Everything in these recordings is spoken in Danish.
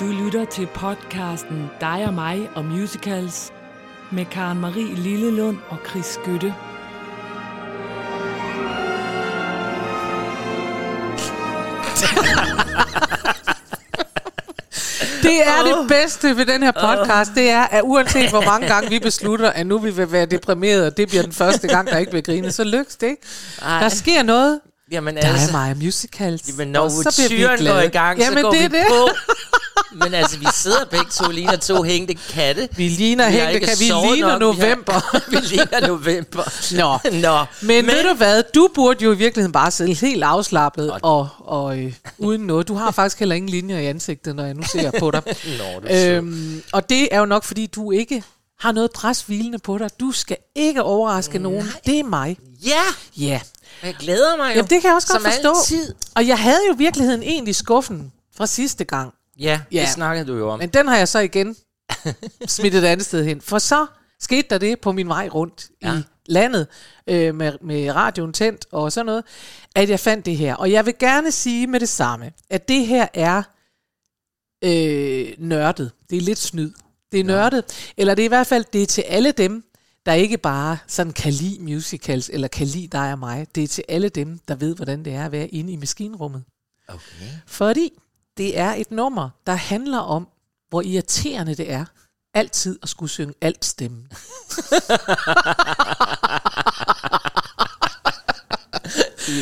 Du lytter til podcasten Dig og mig og musicals med Karen Marie Lillelund og Chris Skytte. Det er det bedste ved den her podcast, det er, at uanset hvor mange gange vi beslutter, at nu vi vil være deprimeret, og det bliver den første gang, der ikke vil grine, så lykkes det ikke. Ej. Der sker noget. Jamen Der er altså, mig musicals. jamen, når og så bliver vi tyren glade. går i gang, Jamen, så går det vi er det. på. Men altså, vi sidder begge to, ligner to hængte katte. Vi ligner har hængte katte. Vi ligner nok. Vi har- november. Vi ligner november. Nå. Nå. Men, Men ved du hvad, du burde jo i virkeligheden bare sidde helt afslappet og, og øh, uden noget. Du har faktisk heller ingen linjer i ansigtet, når jeg nu ser på dig. Nå, er øhm, og det er jo nok, fordi du ikke har noget pres hvilende på dig. Du skal ikke overraske nogen. Det er mig. Ja, Ja. jeg glæder mig jo. Jamen, det kan jeg også godt Som forstå. altid. Og jeg havde jo virkeligheden egentlig skuffen fra sidste gang. Ja, Ja. det snakkede du jo om. Men den har jeg så igen smidt et andet sted hen. For så skete der det på min vej rundt ja. i landet øh, med, med radioen tændt og sådan noget, at jeg fandt det her. Og jeg vil gerne sige med det samme, at det her er øh, nørdet. Det er lidt snyd. Det er nørdet. Eller det er i hvert fald det er til alle dem, der ikke bare sådan kan lide musicals, eller kan lide dig og mig. Det er til alle dem, der ved, hvordan det er at være inde i maskinrummet. Okay. Fordi det er et nummer, der handler om, hvor irriterende det er, altid at skulle synge alt stemme.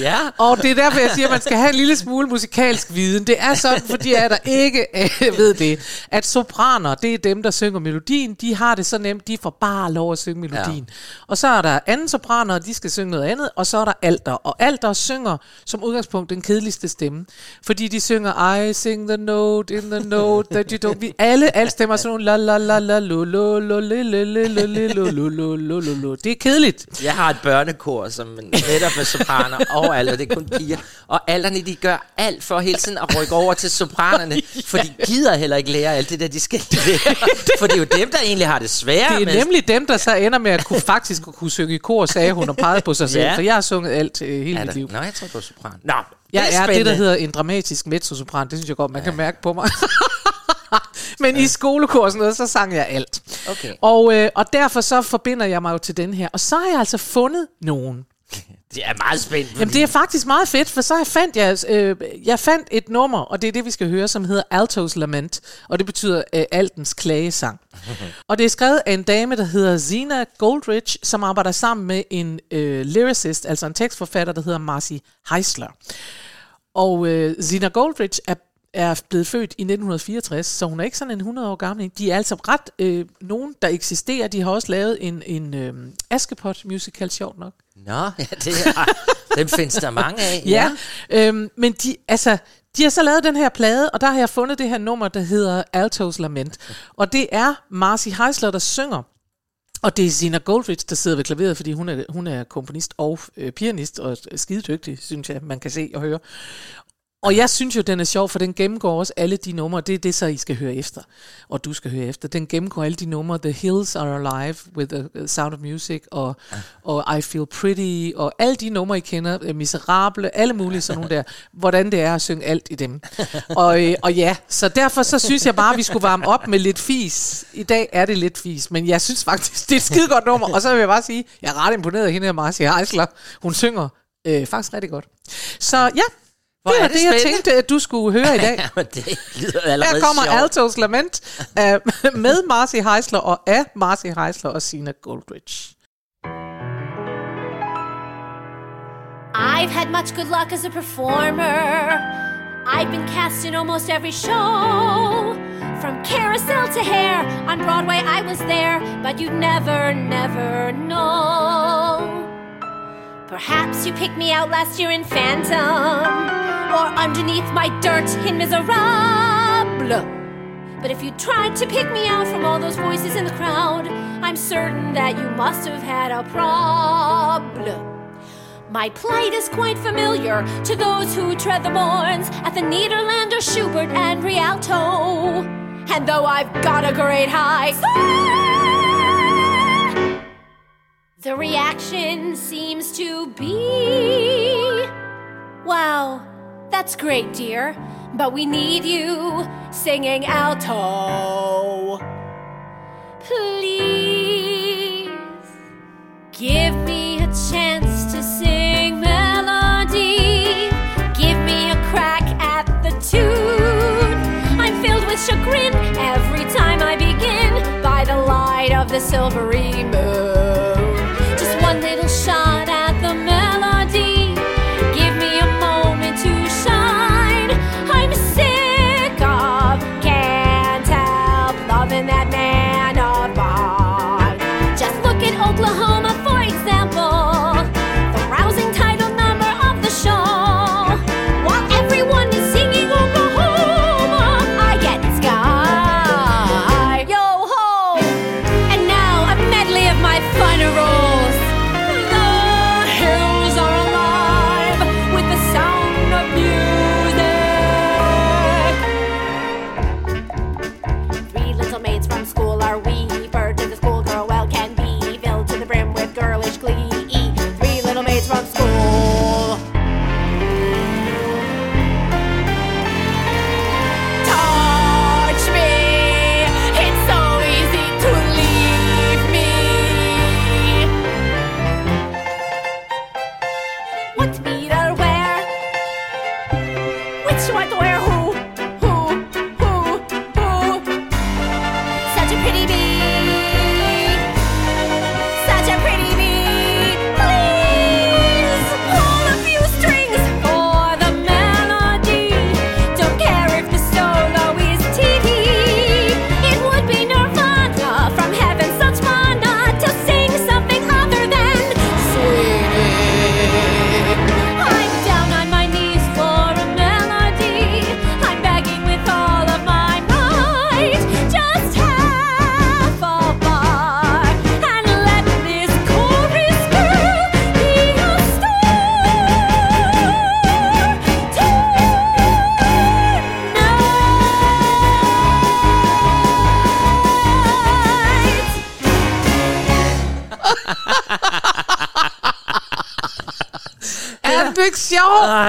Ja. Og det er derfor, jeg siger, at man skal have en lille smule musikalsk viden. Det er sådan, fordi jeg der ikke øh, ved det, at sopraner, det er dem, der synger melodien. De har det så nemt, de får bare lov at synge melodien. Ja. Og så er der anden sopraner, de skal synge noget andet, og så er der alter. Og alter synger som udgangspunkt den kedeligste stemme. Fordi de synger, I sing the note in the note that you don't... Vi, alle, alle stemmer sådan nogle la la la la lo lo lo le le le le le lo lo lo lo lo lo. Det er kedeligt. Jeg har et børnekor, som netop er sopraner overalt, og det er kun piger. Og alderne, de gør alt for hele tiden at rykke over til sopranerne, for de gider heller ikke lære alt det der, de skal lære. For det er jo dem, der egentlig har det svære. Det er nemlig dem, der så ender med at kunne faktisk kunne synge i kor, sagde hun og pegede på sig selv. Ja. For jeg har sunget alt øh, hele Er mit liv. Nå, jeg tror, du er sopran. Nå, Jeg er, det, der hedder en dramatisk mezzosopran. Det synes jeg godt, man kan mærke på mig. Men i skolekor og sådan noget, så sang jeg alt. Okay. Og, øh, og derfor så forbinder jeg mig jo til den her. Og så har jeg altså fundet nogen. Det er meget spændt. Jamen det er faktisk meget fedt, for så fandt jeg, øh, jeg fandt et nummer, og det er det, vi skal høre, som hedder Altos Lament, og det betyder øh, altens klagesang. og det er skrevet af en dame, der hedder Zina Goldrich, som arbejder sammen med en øh, lyricist, altså en tekstforfatter, der hedder Marcy Heisler. Og øh, Zina Goldrich er, er blevet født i 1964, så hun er ikke sådan en 100 år gammel. De er altså ret øh, nogen, der eksisterer. De har også lavet en, en øh, Askepot musical, sjovt nok. Nå, ja, det er, dem findes der mange af. Ja, øhm, men de, altså, de har så lavet den her plade, og der har jeg fundet det her nummer, der hedder Altos Lament. Og det er Marcy Heisler, der synger. Og det er Zina Goldrich, der sidder ved klaveret, fordi hun er, hun er komponist og øh, pianist, og skide dygtig, synes jeg, man kan se og høre. Og jeg synes jo, den er sjov, for den gennemgår også alle de numre. Det er det, så I skal høre efter, og du skal høre efter. Den gennemgår alle de numre. The Hills Are Alive with the Sound of Music, og, og I Feel Pretty, og alle de numre, I kender. øh, Miserable, alle mulige sådan nogle der. Hvordan det er at synge alt i dem. Og, øh, og ja, så derfor så synes jeg bare, at vi skulle varme op med lidt fis. I dag er det lidt fis, men jeg synes faktisk, det er et skide godt nummer. Og så vil jeg bare sige, jeg er ret imponeret af hende her, Marcia Heisler. Hun synger øh, faktisk rigtig godt. Så ja, Hvor det er var det det, jeg tænkte, at du skulle høre i dag. Ja, det lyder allerede Her kommer sjovt. Altos Lament uh, med Marcy Heisler og af Marcy Heisler og Sina Goldrich. I've had much good luck as a performer. I've been cast in almost every show. From carousel to hair, on Broadway I was there, but you'd never, never know. Perhaps you picked me out last year in Phantom, or underneath my dirt in Miserable. But if you tried to pick me out from all those voices in the crowd, I'm certain that you must have had a problem. My plight is quite familiar to those who tread the bournes at the Niederlander, Schubert, and Rialto. And though I've got a great high, the reaction seems to be Wow, that's great, dear. But we need you singing alto. Please give me a chance to sing melody. Give me a crack at the tune. I'm filled with chagrin every time I begin by the light of the silvery moon.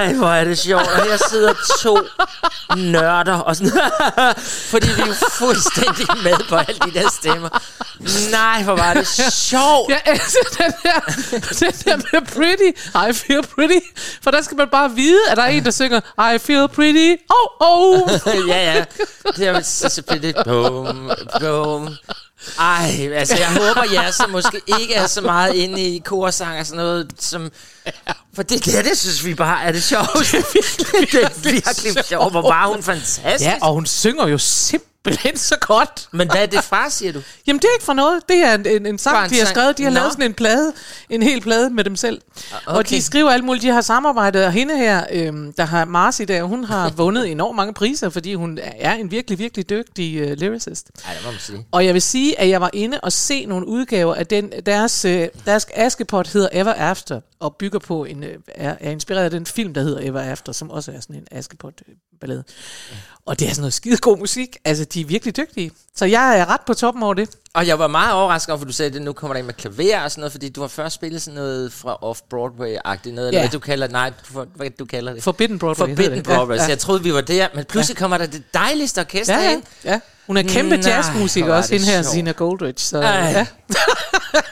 Ej, hvor er det sjovt. Og her sidder to nørder og sådan Fordi vi er jo fuldstændig med på alle de der stemmer. Nej, hvor var det sjovt. Jeg elsker den der, den der med pretty. I feel pretty. For der skal man bare vide, at der er en, der synger I feel pretty. Oh, oh. ja, ja. Det er så selvfølgelig bum, bum. Ej, altså jeg håber, jer som måske ikke er så meget inde i korsang og sådan noget, som... For det der, det synes vi bare er det sjoveste. det er virkelig sjovt. Hvor var hun fantastisk. Ja, og hun synger jo simpelthen så godt. Men hvad er det fra, siger du? Jamen, det er ikke for noget. Det er en, en, en sang, en de har skrevet. De har Nå. lavet sådan en plade, en hel plade med dem selv. Okay. Og de skriver alt muligt. De har samarbejdet, og hende her, øhm, der har Mars i dag, hun har vundet enormt mange priser, fordi hun er en virkelig, virkelig dygtig øh, lyricist. Ej, det må man sige. Og jeg vil sige, at jeg var inde og se nogle udgaver af den, deres, øh, deres Askepot hedder Ever After, og bygger på en, Øh, er, er inspireret af den film, der hedder Ever After, som også er sådan en Askepot-ballade. Øh, og det er sådan noget skide god musik. Altså, de er virkelig dygtige. Så jeg er ret på toppen over det. Og jeg var meget overrasket over, for du sagde, at nu kommer der ind med klaver og sådan noget, fordi du har først spillet sådan noget fra off-Broadway-agtigt noget, eller Ja. hvad du kalder, nej, du- hvad du kalder det? Forbidden Broadway. Forbidden. Broadway. Ja, ja. Så jeg troede, vi var der, men pludselig kommer der det dejligste orkester Ja, ja, ind. ja. Hun er kæmpe Nej, jazzmusiker også, hende her. Sina Goldridge. Så, Ej. ja.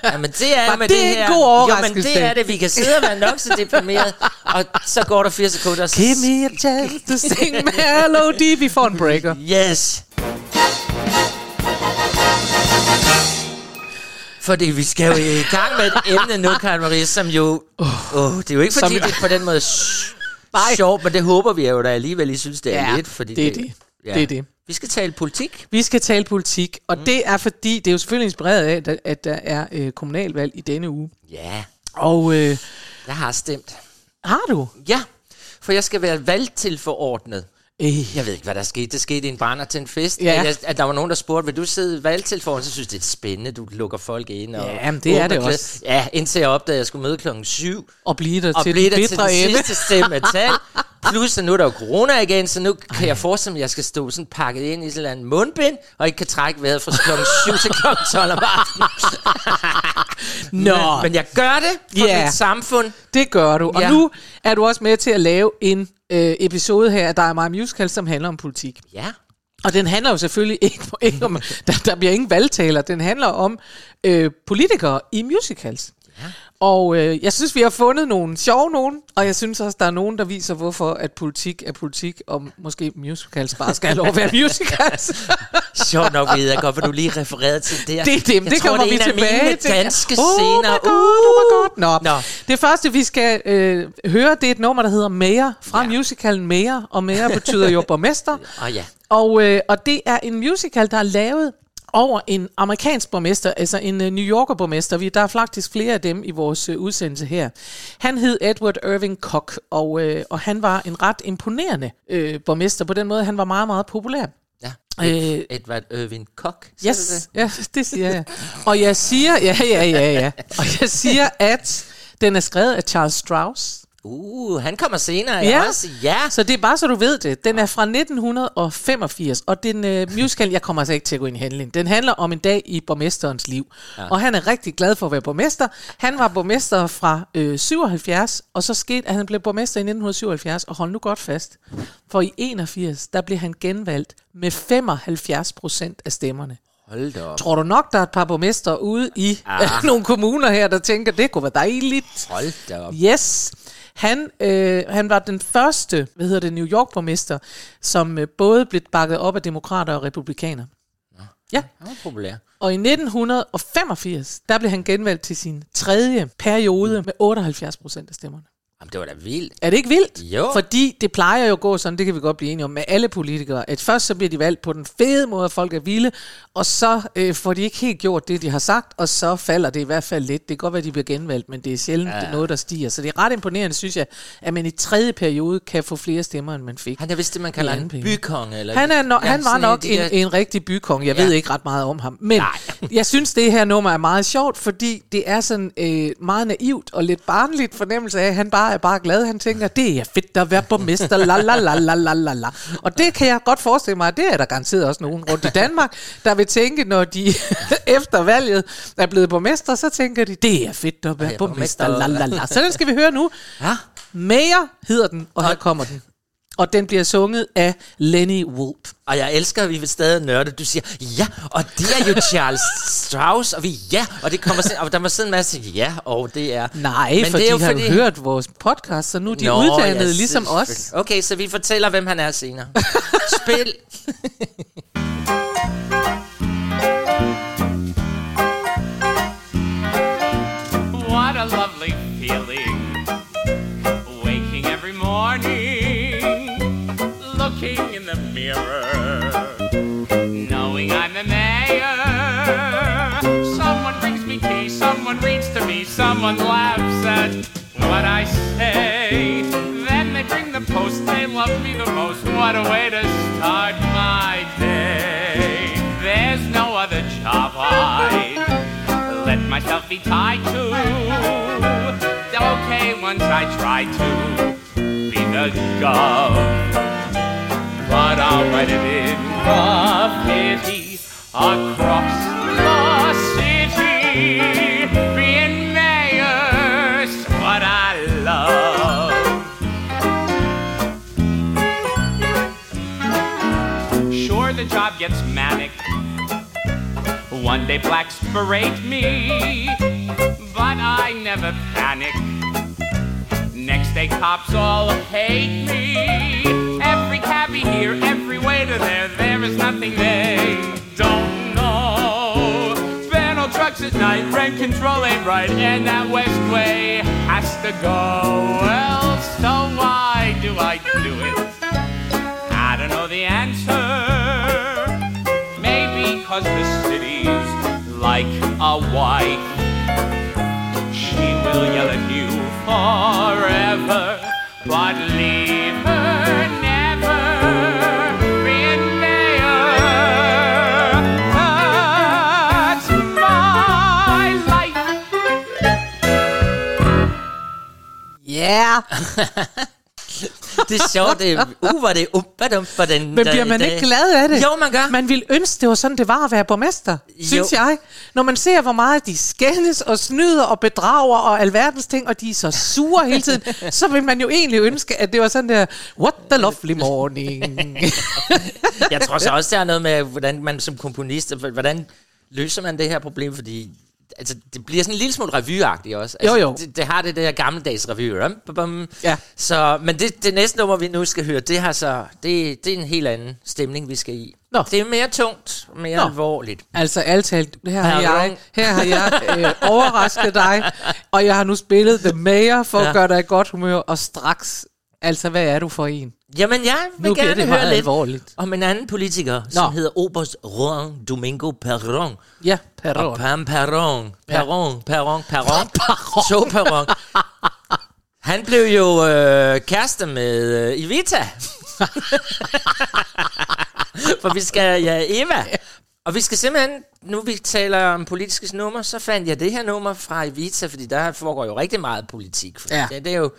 Ja, men det er Var med det det en her. god Jo, men overraskelse? det er det. Vi kan sidde og være nok så deprimeret, og så går der fire sekunder, så... Give me a chance to sing melody. Vi får en breaker. Yes. Fordi vi skal jo i gang med et emne nu, Karen Marie, som jo... Oh, det er jo ikke fordi, Som- det er på den måde s- sjovt, men det håber vi jo da alligevel, I synes, det er Ja, lidt. Fordi det er det. Det er det. Vi skal tale politik. Vi skal tale politik, og mm. det er fordi, det er jo selvfølgelig inspireret af, at- at der er øh, kommunalvalg i denne uge. Ja, Og øh, jeg har stemt. Har du? Ja, for jeg skal være valgtilforordnet. Øh, Jeg ved ikke, hvad der skete. Det skete i en brænder til en fest. Ja. Jeg, at der var nogen, der spurgte, vil du sidde valgtilforordnet? Så synes det er spændende. Du lukker folk ind. Og Ja, men det er det klæder. også. Ja, indtil jeg opdagede, at jeg skulle møde klokken 7. og blive der Og til blive den der til den ende. sidste stemmetal. Plus, at nu er der jo corona igen, så nu kan jeg forestille mig, at jeg skal stå sådan pakket ind i sådan en mundbind, og ikke kan trække vejret fra klokken 7 til klokken 12 om aftenen. Nå, Men, men jeg gør det for Ja. mit samfund. det gør du. Og Ja. nu er du også med til at lave en øh, episode her af Der er mig musical, som handler om politik. Ja. Og den handler jo selvfølgelig ikke, ikke om, der, der bliver ingen valgtaler, den handler om øh, politikere i musicals. Og øh, jeg synes, vi har fundet nogle sjove nogen, og jeg synes også, der er nogen, der viser, hvorfor at politik er politik, og måske musicals bare skal have lov at være musicals. Sjovt nok ved jeg godt, hvad du lige refererede til der. Det er dem, jeg det tror, kommer det er vi tilbage til. danske oh scener. My God, oh my God. Nå. Nå. Det første, vi skal øh, høre, det er et nummer, der hedder Mayor, fra Ja. ja. musicalen Mayor, og Mayor betyder jo borgmester. Åh oh, ja. Og, øh, og det er en musical, der er lavet over en amerikansk borgmester, altså en uh, New Yorker borgmester. Vi, der er faktisk flere af dem i vores uh, udsendelse her. Han hed Edward Irving Koch, og, øh, og han var en ret imponerende øh, borgmester. På den måde, han var meget, meget populær. ja. Øh, Ed, Edward Irving Koch. Yes, det? ja, det siger jeg. Og jeg siger, ja, ja, ja, ja. Og jeg siger, at den er skrevet af Charles Strauss. Uh, han kommer senere Ja. også. Ja. Så det er bare så du ved det. Den er fra 1985, og den uh, musical, jeg kommer altså ikke til at gå ind i handling, den handler om en dag i borgmesterens liv. Ja. Og han er rigtig glad for at være borgmester. Han var borgmester fra øh, 77, og så skete, at han blev borgmester i 1977, og hold nu godt fast. For i 81, der blev han genvalgt med 75 procent af stemmerne. Hold da op. Tror du nok, der er et par borgmester ude i Ah. nogle kommuner her, der tænker, det kunne være dejligt? Hold da op. Yes. Han, øh, han var den første, hvad hedder det, New York-borgmester, som øh, både blev bakket op af demokrater og republikanere. Ja, Han var populær. og i 1985, der blev han genvalgt til sin tredje periode med 78 procent af stemmerne. Jamen, det var da vildt. Er det ikke vildt? Jo. Fordi det plejer jo at gå sådan, det kan vi godt blive enige om, med alle politikere, at først så bliver de valgt på den fede måde, at folk er vilde, og så øh, får de ikke helt gjort det, de har sagt, og så falder det i hvert fald lidt. Det kan godt være, at de bliver genvalgt, men det er sjældent ja. noget, der stiger. Så det er ret imponerende, synes jeg, at man i tredje periode kan få flere stemmer, end man fik. Han er vist det, man kalder en bykonge. Eller Han, er no, Ja, han var nok en, de der- en rigtig bykong. Jeg Ja. ja. ved ikke ret meget om ham. Men Nej. jeg synes, det her nummer er meget sjovt, fordi det er sådan øh, meget naivt og lidt barnligt fornemmelse af, at han bare er bare glad. Han tænker, det er fedt at være borgmester, la la la la la la la. Og det kan jeg godt forestille mig, det er der garanteret også nogen rundt i Danmark, der vil tænke, når de efter valget er blevet borgmester, så tænker de, det er fedt at være borgmester, la la la. Så den skal vi høre nu. Ja. Mayor hedder den, og her kommer den. Og den bliver sunget af Lenny Wolpe. Og jeg elsker, at vi vil stadig nørde. Du siger, ja, og det er jo Charles Strauss, og vi, ja, og det kommer sådan, og der må sidde en masse, ja, og det er... Nej, Men for det er jo de har fordi- jo hørt vores podcast, så nu er de Nå, uddannede ja, ligesom os. Okay, så vi fortæller, hvem han er senere. Spil. What a lovely feeling. Mirror, knowing I'm the mayor. Someone brings me tea, someone reads to me, someone laughs at what I say. Then they bring the post, they love me the most. What a way to start my day. There's no other job I'd let myself be tied to. Okay, once I try to be the gov, but I'll write it in graffiti across the city. Being mayor's what I love. Sure, the job gets manic. One day blacks berate me, but I never panic. Next day cops all hate me. Here, every waiter there, there is nothing they don't know. Ban trucks at night, rent control ain't right, and that West Way has to go. Well, so why do I do it? I don't know the answer. Maybe cause the city's like a wife. She will yell at you forever, but leave her Yeah! det er sjovt. Det er, uh, hvor det umpadum for den Men bliver man ikke glad af det? Jo, man gør. Man ville ønske, det var sådan, det var at være borgmester, Jo. synes jeg. Når man ser, hvor meget de skændes og snyder og bedrager og alverdens ting, og de er så sure hele tiden, så vil man jo egentlig ønske, at det var sådan der, what the lovely morning. Jeg tror så også, der er noget med, hvordan man som komponist, hvordan løser man det her problem, fordi altså, det bliver sådan en lille smule revyagtigt også. Altså, Jo, jo. Det, det, har det der gammeldags revy. Ja. Så, men det, det næste nummer, vi nu skal høre, det, har så, det, det er en helt anden stemning, vi skal i. Nå. Det er mere tungt, mere Nå. alvorligt. altså alt talt, her har jeg, her har jeg øh, overrasket dig, og jeg har nu spillet The Mayor for. Ja. at gøre dig i godt humør, og straks, altså hvad er du for en? Jamen, jeg vil Nu gerne det høre lidt alvorligt. om en anden politiker, som hedder Oberst Juan Domingo Perón. Ja, Og Perron. Pam Perron. Perron, Perron, Perron. Så Perron. Han blev jo øh, kærester med øh, Evita. For vi skal, ja, Eva. Og vi skal simpelthen, nu vi taler om politiske nummer, så fandt jeg det her nummer fra Evita, fordi der foregår jo rigtig meget politik. For Ja. det, det, er jo,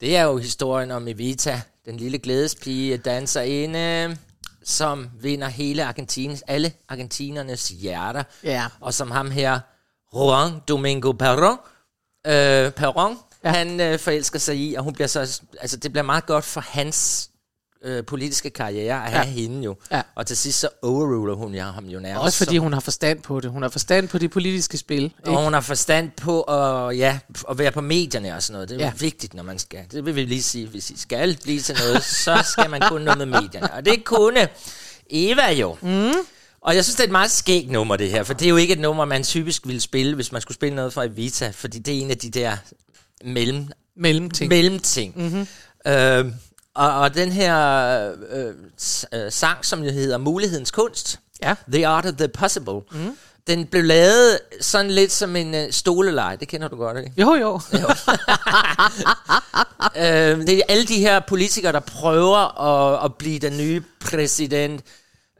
det er jo historien om Evita, den lille glædespige, danserinde, som vinder hele Argentines, alle argentinernes hjerter. Ja. Og som ham her, Juan Domingo Perón, øh, Perón, ja. han øh, forelsker sig i, og hun bliver så, altså det bliver meget godt for hans øh, politiske karriere at have hende jo. Ja. Og til sidst så overruler hun ja, ham jo nærmest. Også fordi hun har forstand på det. Hun har forstand på de politiske spil. Ikke? og hun har forstand på at, ja, at være på medierne og sådan noget. Det er Ja. ja. vigtigt, når man skal. Det vil vi lige sige. Hvis I skal blive til noget, så skal man kunne noget med medierne. Og det kunne Eva jo. Mm. Og jeg synes, det er et meget skægt nummer, det her. For det er jo ikke et nummer, man typisk ville spille, hvis man skulle spille noget fra Evita. Fordi det er en af de der mellem, Mellemting. mellemting. Mm-hmm. Øh, og, og den her øh, øh, sang, som jo hedder Mulighedens Kunst, Ja. The Art of the Possible, mm. den blev lavet sådan lidt som en øh, stoleleje. Det kender du godt, ikke? Jo, jo. øh, det er alle de her politikere, der prøver at, at blive den nye præsident.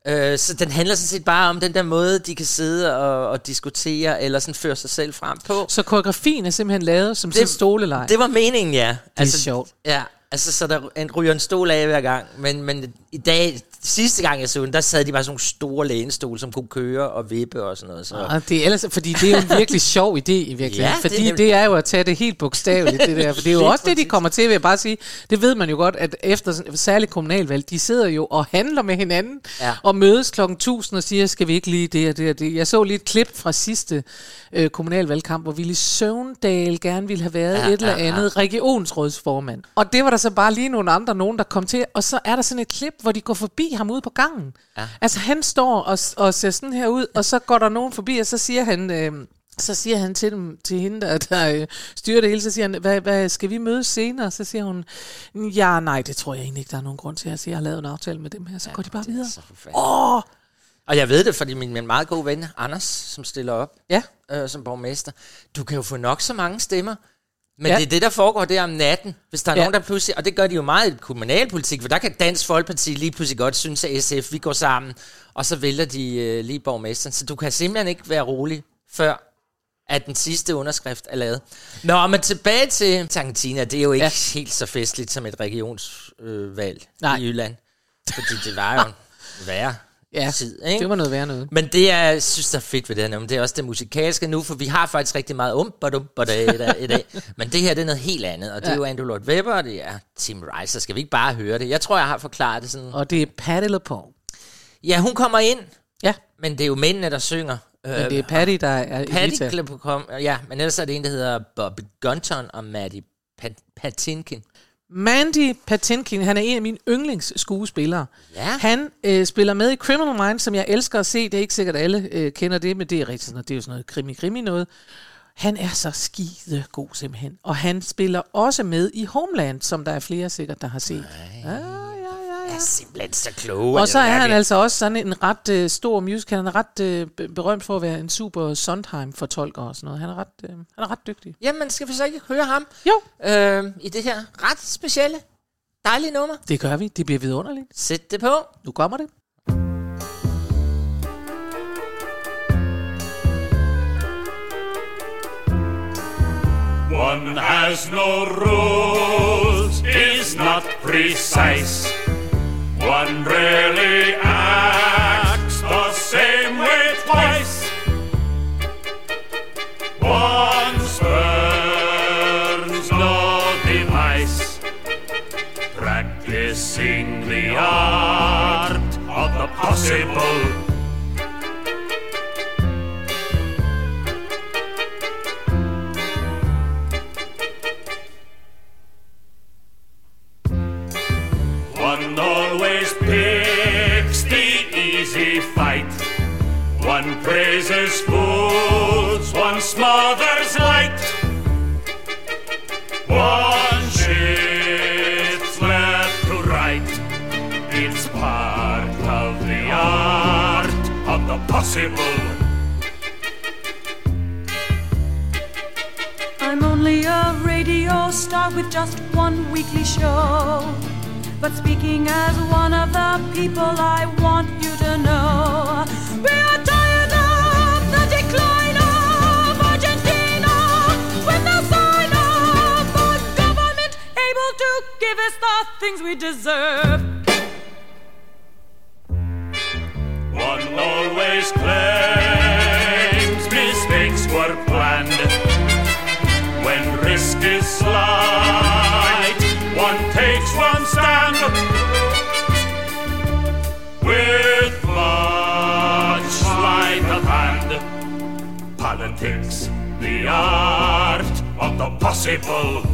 Øh, så den handler sådan set bare om den der måde, de kan sidde og, og diskutere, eller sådan føre sig selv frem på. Så koreografien er simpelthen lavet som sådan en stolelej. Det var meningen, ja. Det er sjovt. Ja, altså så der en, ryger en stol af hver gang. Men, men i dag, sidste gang jeg så den, der sad de bare sådan nogle store lænestole, som kunne køre og vippe og sådan noget. Så. Og det er ellers, fordi det er jo en virkelig sjov idé i virkeligheden. Ja, Ja, det fordi er det, er jo at tage det helt bogstaveligt, det der. For det er jo også det, de kommer til, vil jeg bare sige. Det ved man jo godt, at efter særligt kommunalvalg, de sidder jo og handler med hinanden, Ja. og mødes klokken 1000 og siger, skal vi ikke lige det og det og det. Jeg så lige et klip fra sidste øh, kommunalvalgkamp, hvor Ville Søvndal gerne ville have været Ja, ja, et eller ja, ja. andet regionsrådsformand. Og det var der så bare lige nogle andre, nogen der kom til, og så er der sådan et klip, hvor de går forbi ham ude på gangen. Ja. Altså han står og, og ser sådan her ud, og så går der nogen forbi, og så siger han... Øh, så siger han til, dem, til hende, der, der øh, styrer det hele, så siger han, hvad, hvad, skal vi mødes senere? Så siger hun, ja, nej, det tror jeg egentlig ikke, der er nogen grund til. Altså, jeg har lavet en aftale med dem her, så ja, går de bare videre. Åh, Og jeg ved det, fordi min, min meget gode ven, Anders, som stiller op ja. øh, som borgmester, du kan jo få nok så mange stemmer. Men Ja. det er det, der foregår der om natten. Hvis der er Ja. nogen, der pludselig... Og det gør de jo meget i kommunalpolitik, for der kan Dansk Folkeparti lige pludselig godt synes, at SF, vi går sammen, og så vælger de øh, lige borgmesteren. Så du kan simpelthen ikke være rolig, før at den sidste underskrift er lavet. Nå, men tilbage til Argentina. Det er jo ikke Ja. helt så festligt som et regionsvalg øh, valg i Jylland. Fordi det var jo værre Ja, tid, ikke? det var noget værd noget. Men det, jeg synes, der er fedt ved det her nummer, det er også det musikalske nu, for vi har faktisk rigtig meget um, badum, badum, i dag. Men det her, det er noget helt andet, og det er jo Andrew Lloyd Webber, og det er Tim Rice, så skal vi ikke bare høre det? Jeg tror, jeg har forklaret det sådan. Og det er Patti LuPone. Ja, hun kommer ind, Ja, men det er jo mændene, der synger. men det er Patty, der er Patty kom, ja, men ellers er det en, der hedder Bobby Gunton og Maddie Pat- Patinkin. Mandy Patinkin, han er en af mine yndlingsskuespillere. Ja. Han øh, spiller med i Criminal Minds, som jeg elsker at se. Det er ikke sikkert, at alle øh, kender det, men det er rigtig sådan noget, det er jo sådan noget krimi-krimi noget. Han er så skide god simpelthen. Og han spiller også med i Homeland, som der er flere sikkert, der har set. Ja, ja, ja, er simpelthen så klog. Og så er han altså også sådan en ret øh, stor musical. Han er ret øh, be- berømt for at være en super Sondheim-fortolker og sådan noget. Han er ret, øh, han er ret dygtig. Jamen, skal vi så ikke høre ham Jo, øh, i det her ret specielle, dejlige nummer? det gør vi. Det bliver vidunderligt. Sæt det på. Nu kommer det. One has no rules, is not precise. One rarely acts the same way twice. One spurns no device. Practicing the art of the possible. Praises fools, one smothers light. One shifts left to right. It's part of the art of the possible. I'm only a radio star with just one weekly show. But speaking as one of the people, I want you to know. Things we deserve. One always claims mistakes were planned. When risk is slight, one takes one stand. With much sleight of hand, politics, the art of the possible.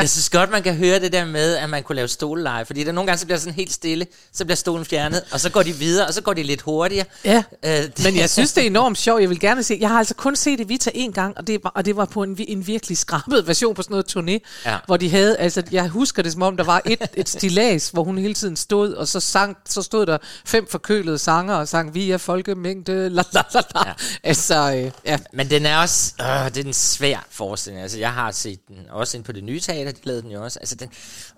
Jeg synes godt, man kan høre det der med, at man kunne lave stoleleje. Fordi der nogle gange, så bliver sådan helt stille, så bliver stolen fjernet, og så går de videre, og så går de lidt hurtigere. Ja, Øh, det- men jeg synes, det er enormt sjovt. Jeg vil gerne se. Jeg har altså kun set Evita en gang, og det var, og det var på en, en virkelig skrabet version på sådan noget turné, Ja. hvor de havde, altså jeg husker det som om, der var et, et stilas, hvor hun hele tiden stod, og så, sang, så stod der fem forkølede sanger og sang, vi er folkemængde, la la la la. Ja. Altså, øh, ja. Men den er også, øh, det er en svær forestilling. Altså, jeg har set den også ind på det nye teater, de lavede den jo også. Altså, den,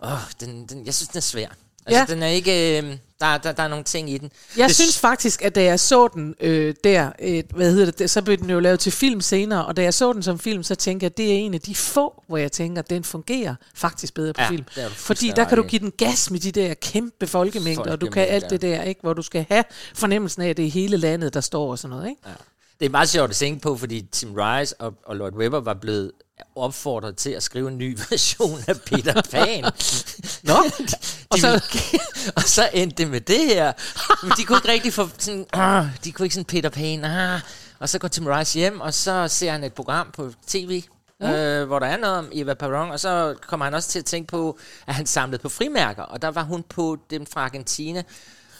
øh, den, den, jeg synes, den er svær. Altså, Ja. den er ikke, øh, der, der, der er nogle ting i den. Jeg det, synes faktisk, at da jeg så den øh, der, øh, hvad hedder det, så blev den jo lavet til film senere, og da jeg så den som film, så tænker jeg, at det er en af de få, hvor jeg tænker, at den fungerer faktisk bedre på Ja, film. Fordi der kan du give den gas med de der kæmpe folkemængder, og du kan alt det der, ikke, hvor du skal have fornemmelsen af, at det er hele landet, der står og sådan noget. Ikke? Det er meget sjovt at tænke på, fordi Tim Rice og, og Lloyd Webber var blevet opfordret til at skrive en ny version af Peter Pan. Nå, og, så, og så endte det med det her. Men de kunne ikke rigtig få sådan, ah, de kunne ikke sådan Peter Pan, ah. Og så går Tim Rice hjem, og så ser han et program på tv, mm. øh, hvor der er noget om Eva Perón, og så kommer han også til at tænke på, at han samlede på frimærker, og der var hun på dem fra Argentina.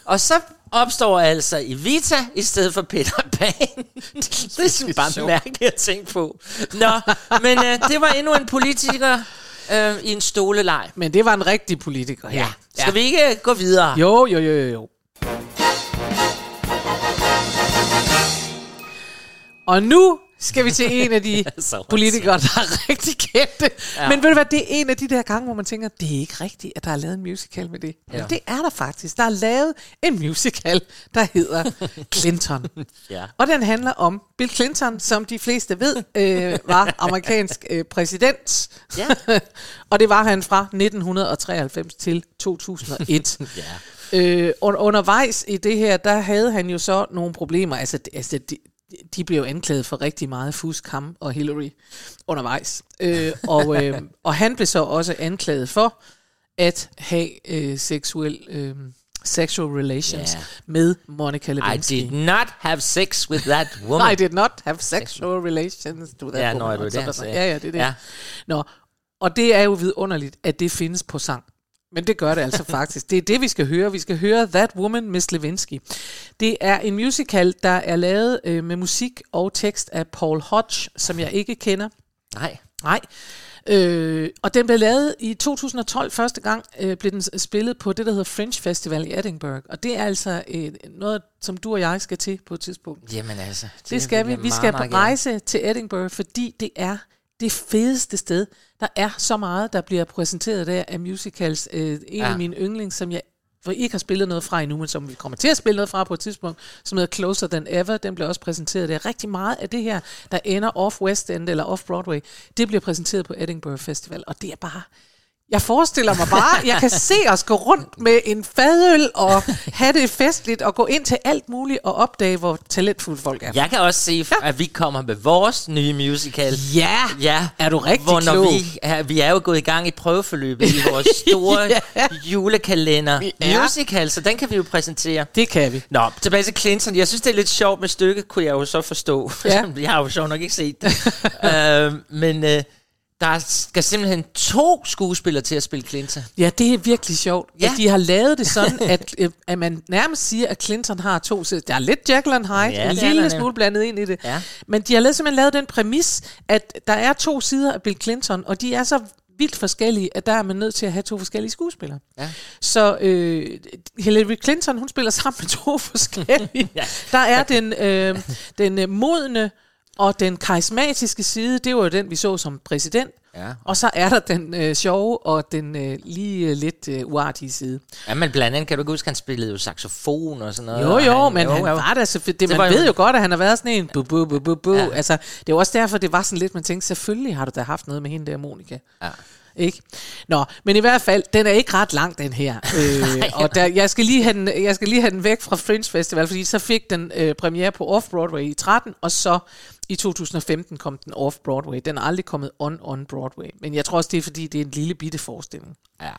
Og så opstår altså Evita i stedet for Peter Pan. det er sådan bare mærkeligt at tænke på. Nå, men øh, det var endnu en politiker øh, i en stoleleg. Men det var en rigtig politiker her. Ja. Skal vi ikke øh, gå videre? Jo, jo, jo, jo, jo. Og nu skal vi til en af de politikere, der er rigtig kendte. Ja. Men ved du hvad, det er en af de der gange, hvor man tænker, det er ikke rigtigt, at der er lavet en musical med det. Men Ja. det er der faktisk. Der er lavet en musical, der hedder Clinton. Ja. Og den handler om Bill Clinton, som de fleste ved, øh, var amerikansk øh, præsident. Ja. og det var han fra 1993 til 2001. Ja. Øh, und- undervejs i det her, der havde han jo så nogle problemer. Altså, det- altså de, de blev anklaget for rigtig meget fusk, ham og Hillary undervejs. Øh, og, øh, og han blev så også anklaget for at have øh, seksuel, øh, sexual relations Ja. med Monica I Lewinsky. did not have sex with that woman. I did not have sexual relations to that Ja, nå, woman. er det det? Ja, ja, det er det. Ja. Nå, og det er jo vidunderligt, at det findes på sang. Men det gør det altså faktisk. Det er det, vi skal høre. Vi skal høre That Woman, Miss Lewinsky. Det er en musical, der er lavet øh, med musik og tekst af Paul Hodge, som jeg ikke kender. Nej. Nej. Øh, og den blev lavet i 2012 første gang, øh, blev den spillet på det, der hedder French Festival i Edinburgh. Og det er altså øh, noget, som du og jeg skal til på et tidspunkt. Jamen altså. Det skal vi. Vi meget, skal meget gerne. rejse til Edinburgh, fordi det er det fedeste sted. Der er så meget, der bliver præsenteret der af musicals. Øh, en Ja. af mine yndlings, som jeg hvor I ikke har spillet noget fra endnu, men som vi kommer til at spille noget fra på et tidspunkt, som hedder Closer Than Ever. Den bliver også præsenteret. Det er rigtig meget af det her, der ender off West End eller off Broadway. Det bliver præsenteret på Edinburgh Festival, og det er bare... Jeg forestiller mig bare, jeg kan se os gå rundt med en fadøl og have det festligt og gå ind til alt muligt og opdage, hvor talentfulde folk er. Jeg kan også se, ja. at vi kommer med vores nye musical. Ja, Ja, er du rigtig hvor når klog. vi, er, vi er jo gået i gang i prøveforløbet i vores store Ja. julekalender er. musical, så den kan vi jo præsentere. Det kan vi. Nå, tilbage til Clinton. Jeg synes, det er lidt sjovt med stykket, kunne jeg jo så forstå. Ja. jeg har jo sjovt nok ikke set det. øh, men øh, der skal simpelthen to skuespillere til at spille Clinton. Ja, det er virkelig sjovt, ja. At de har lavet det sådan, at, øh, at man nærmest siger, at Clinton har to sider. Der er lidt and Hyde, Ja, en lille smule blandet ind i det. Ja. Men de har lavet, simpelthen lavet den præmis, at der er to sider af Bill Clinton, og de er så vildt forskellige, at der er man nødt til at have to forskellige skuespillere. Ja. Så øh, Hillary Clinton, hun spiller sammen med to forskellige. Ja. Der er den, øh, den modne og den karismatiske side, det var jo den, vi så som præsident. Ja. Og så er der den øh, sjove og den øh, lige øh, lidt øh, uartige side. Ja, men blandt andet kan du ikke huske, han spillede jo saxofon og sådan noget. Jo, jo, han, men han var da så fedt. Det, Det man var jo- ved jo godt, at han har været sådan en bu, bu, bu, bu, bu. Ja. Altså, det er jo også derfor, det var sådan lidt, man tænkte, selvfølgelig har du da haft noget med hende der, Monika. Ja. Ikke? Nå, men i hvert fald, den er ikke ret lang, den her. Øh, og der, jeg, skal lige have den, jeg skal lige have den væk fra Fringe Festival, fordi så fik den øh, premiere på Off-Broadway i 13, og så i 2015 kom den Off-Broadway. Den er aldrig kommet on-on-Broadway. Men jeg tror også, det er, fordi det er en lille bitte forestilling. Ja.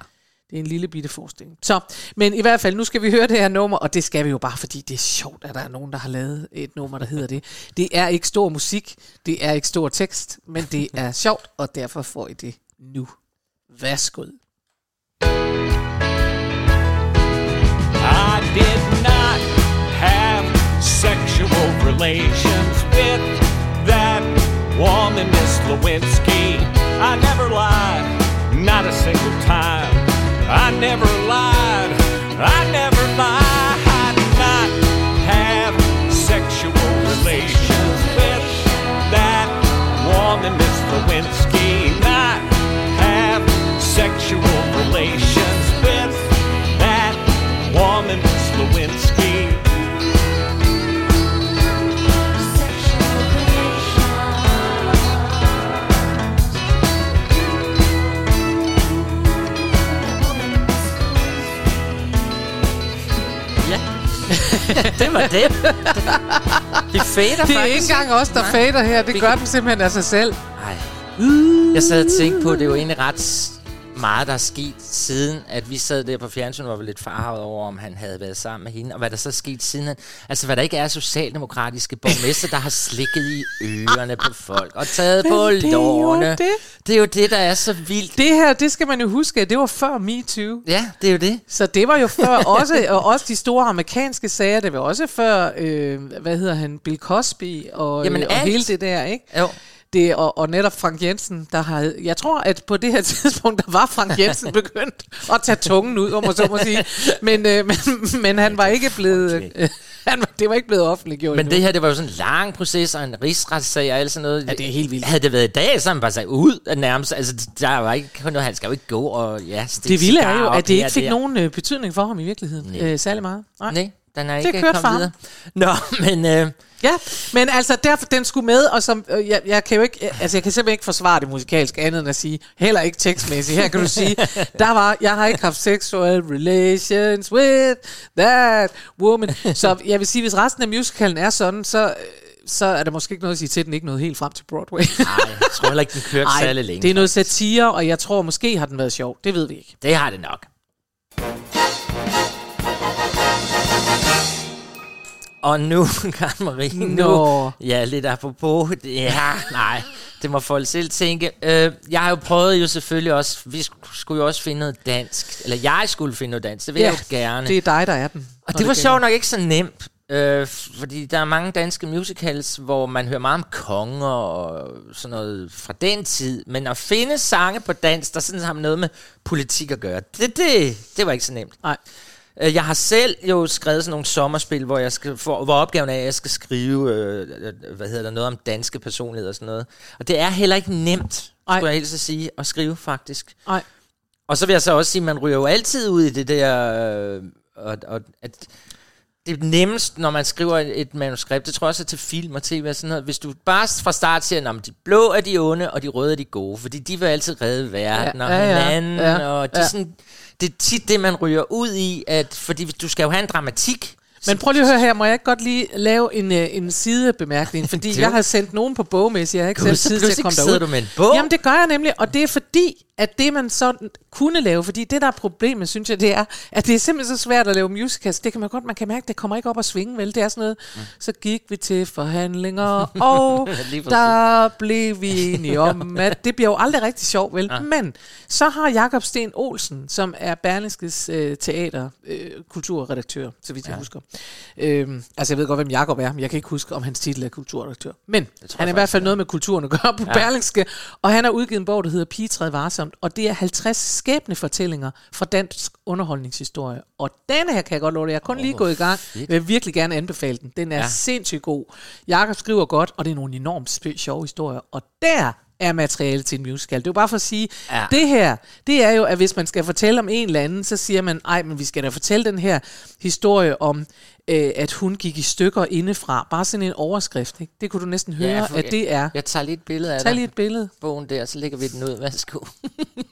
Det er en lille bitte forestilling. Så, men i hvert fald, nu skal vi høre det her nummer, og det skal vi jo bare, fordi det er sjovt, at der er nogen, der har lavet et nummer, der hedder det. Det er ikke stor musik, det er ikke stor tekst, men det er sjovt, og derfor får I det nu. Værsgo. I did not have sexual relations with that woman, Miss Lewinsky. I never lied, not a single time. I never lied, I never lied. I did not have sexual relations with that woman, Miss Lewinsky. Sexual relations with that woman, Miss Lewinsky. det var det. Vi fader Det er faktisk. ikke engang os, der fader her, det gør den simpelthen af sig selv. Ej. Jeg sad og tænkte på, at det er jo egentlig ret meget, der er sket siden, at vi sad der på fjernsynet og var lidt farvet over, om han havde været sammen med hende, og hvad der så er sket siden. Altså, hvad der ikke er socialdemokratiske borgmester, der har slikket i ørerne på folk og taget på Men det er jo lårene. det. det er jo det, der er så vildt. Det her, det skal man jo huske, det var før MeToo. Ja, det er jo det. Så det var jo før også, og også de store amerikanske sager, det var også før, øh, hvad hedder han, Bill Cosby og, Jamen, øh, og alt. hele det der, ikke? Jo. Det, og, og netop Frank Jensen, der har... Jeg tror, at på det her tidspunkt, der var Frank Jensen begyndt at tage tungen ud, om man så må sige. Men, øh, men, men han var ikke blevet... Øh, han det var ikke blevet offentliggjort Men endnu. det her, det var jo sådan en lang proces og en rigsretssag og alt sådan noget. Ja, det er helt vildt. Havde det været i dag, så man bare sagt ud nærmest. Altså, der var ikke noget, han skal jo ikke gå og ja, det vilde er jo, at det ikke fik der. nogen øh, betydning for ham i virkeligheden. Nej. Øh, særlig meget. Nej. Nej, den er Det ikke kommet videre. Nå, men... Øh, Ja, men altså derfor, den skulle med, og som, øh, jeg, jeg kan jo ikke, øh, altså jeg kan simpelthen ikke forsvare det musikalsk andet end at sige, heller ikke tekstmæssigt. Her kan du sige, der var, jeg har ikke haft sexual relations with that woman. Så jeg vil sige, hvis resten af musicalen er sådan, så, øh, så er der måske ikke noget at sige til, at den ikke nåede helt frem til Broadway. nej, jeg tror heller ikke, den kørte særlig længe. det er noget satire, og jeg tror måske har den været sjov. Det ved vi ikke. Det har det nok. Og nu, Karen Marie, nu, Nå. ja, lidt apropos, ja, nej, det må folk selv tænke. Øh, jeg har jo prøvet jo selvfølgelig også, vi sk- skulle jo også finde noget dansk, eller jeg skulle finde noget dansk, det vil ja, jeg jo gerne. det er dig, der er den. Og når det var sjovt nok ikke så nemt, øh, fordi der er mange danske musicals, hvor man hører meget om konger og sådan noget fra den tid, men at finde sange på dansk, der sådan har noget med politik at gøre, det, det, det var ikke så nemt. Nej. Øh, Jeg har selv jo skrevet sådan nogle sommerspil, hvor, jeg skal, for, hvor opgaven er, at jeg skal skrive øh, øh, hvad hedder der, noget om danske personligheder og sådan noget. Og det er heller ikke nemt, Ej. skulle jeg helst at sige, at skrive faktisk. Nej. Og så vil jeg så også sige, at man ryger jo altid ud i det der, øh, og, og at det er nemmest, når man skriver et, manuskript, det tror jeg også er til film og tv og sådan noget, hvis du bare fra start siger, at de blå er de onde, og de røde er de gode, fordi de vil altid redde verden Ja, og ja, hinanden, ja, og er, ja. sådan, det er tit det, man ryger ud i, at, fordi du skal jo have en dramatik. Men prøv lige at høre her, må jeg ikke godt lige lave en, øh, en sidebemærkning, fordi jeg har sendt nogen på bogmæssigt, jeg har ikke selv tid til at komme derud. du med en bog. Jamen det gør jeg nemlig, og det er fordi, at det man så kunne lave, fordi det der er problemet, synes jeg, det er, at det er simpelthen så svært at lave musicals. Det kan man godt, man kan mærke, det kommer ikke op at svinge, vel? Det er sådan noget, mm. så gik vi til forhandlinger, og der blev vi enige om, at det bliver jo aldrig rigtig sjovt, vel? Ja. Men så har Jakob Sten Olsen, som er Berlingskes øh, teater, øh, kulturredaktør, så vidt jeg ja. husker. Øhm, altså jeg ved godt, hvem Jakob er, men jeg kan ikke huske, om hans titel er kulturredaktør. Men han er i hvert fald noget med kulturen at gøre på ja. Berlingske, og han har udgivet en bog, der hedder Pigetræet Varsomt, og det er 50 skæbne fortællinger fra dansk underholdningshistorie. Og denne her kan jeg godt love dig, jeg er kun lige gået i gang, jeg vil virkelig gerne anbefale den. Den er ja. Sindssygt god. Jakob skriver godt, og det er nogle enormt sjove historier, og der er materiale til en musical. Det er jo bare for at sige, ja. Det her, det er jo, at hvis man skal fortælle om en eller anden, så siger man, ej, men vi skal da fortælle den her historie om, øh, at hun gik i stykker indefra. Bare sådan en overskrift, ikke? Det kunne du næsten høre, ja, at det er. Jeg tager lige et billede af Tag lige et billede. bogen der, så lægger vi den ud. Værsgo.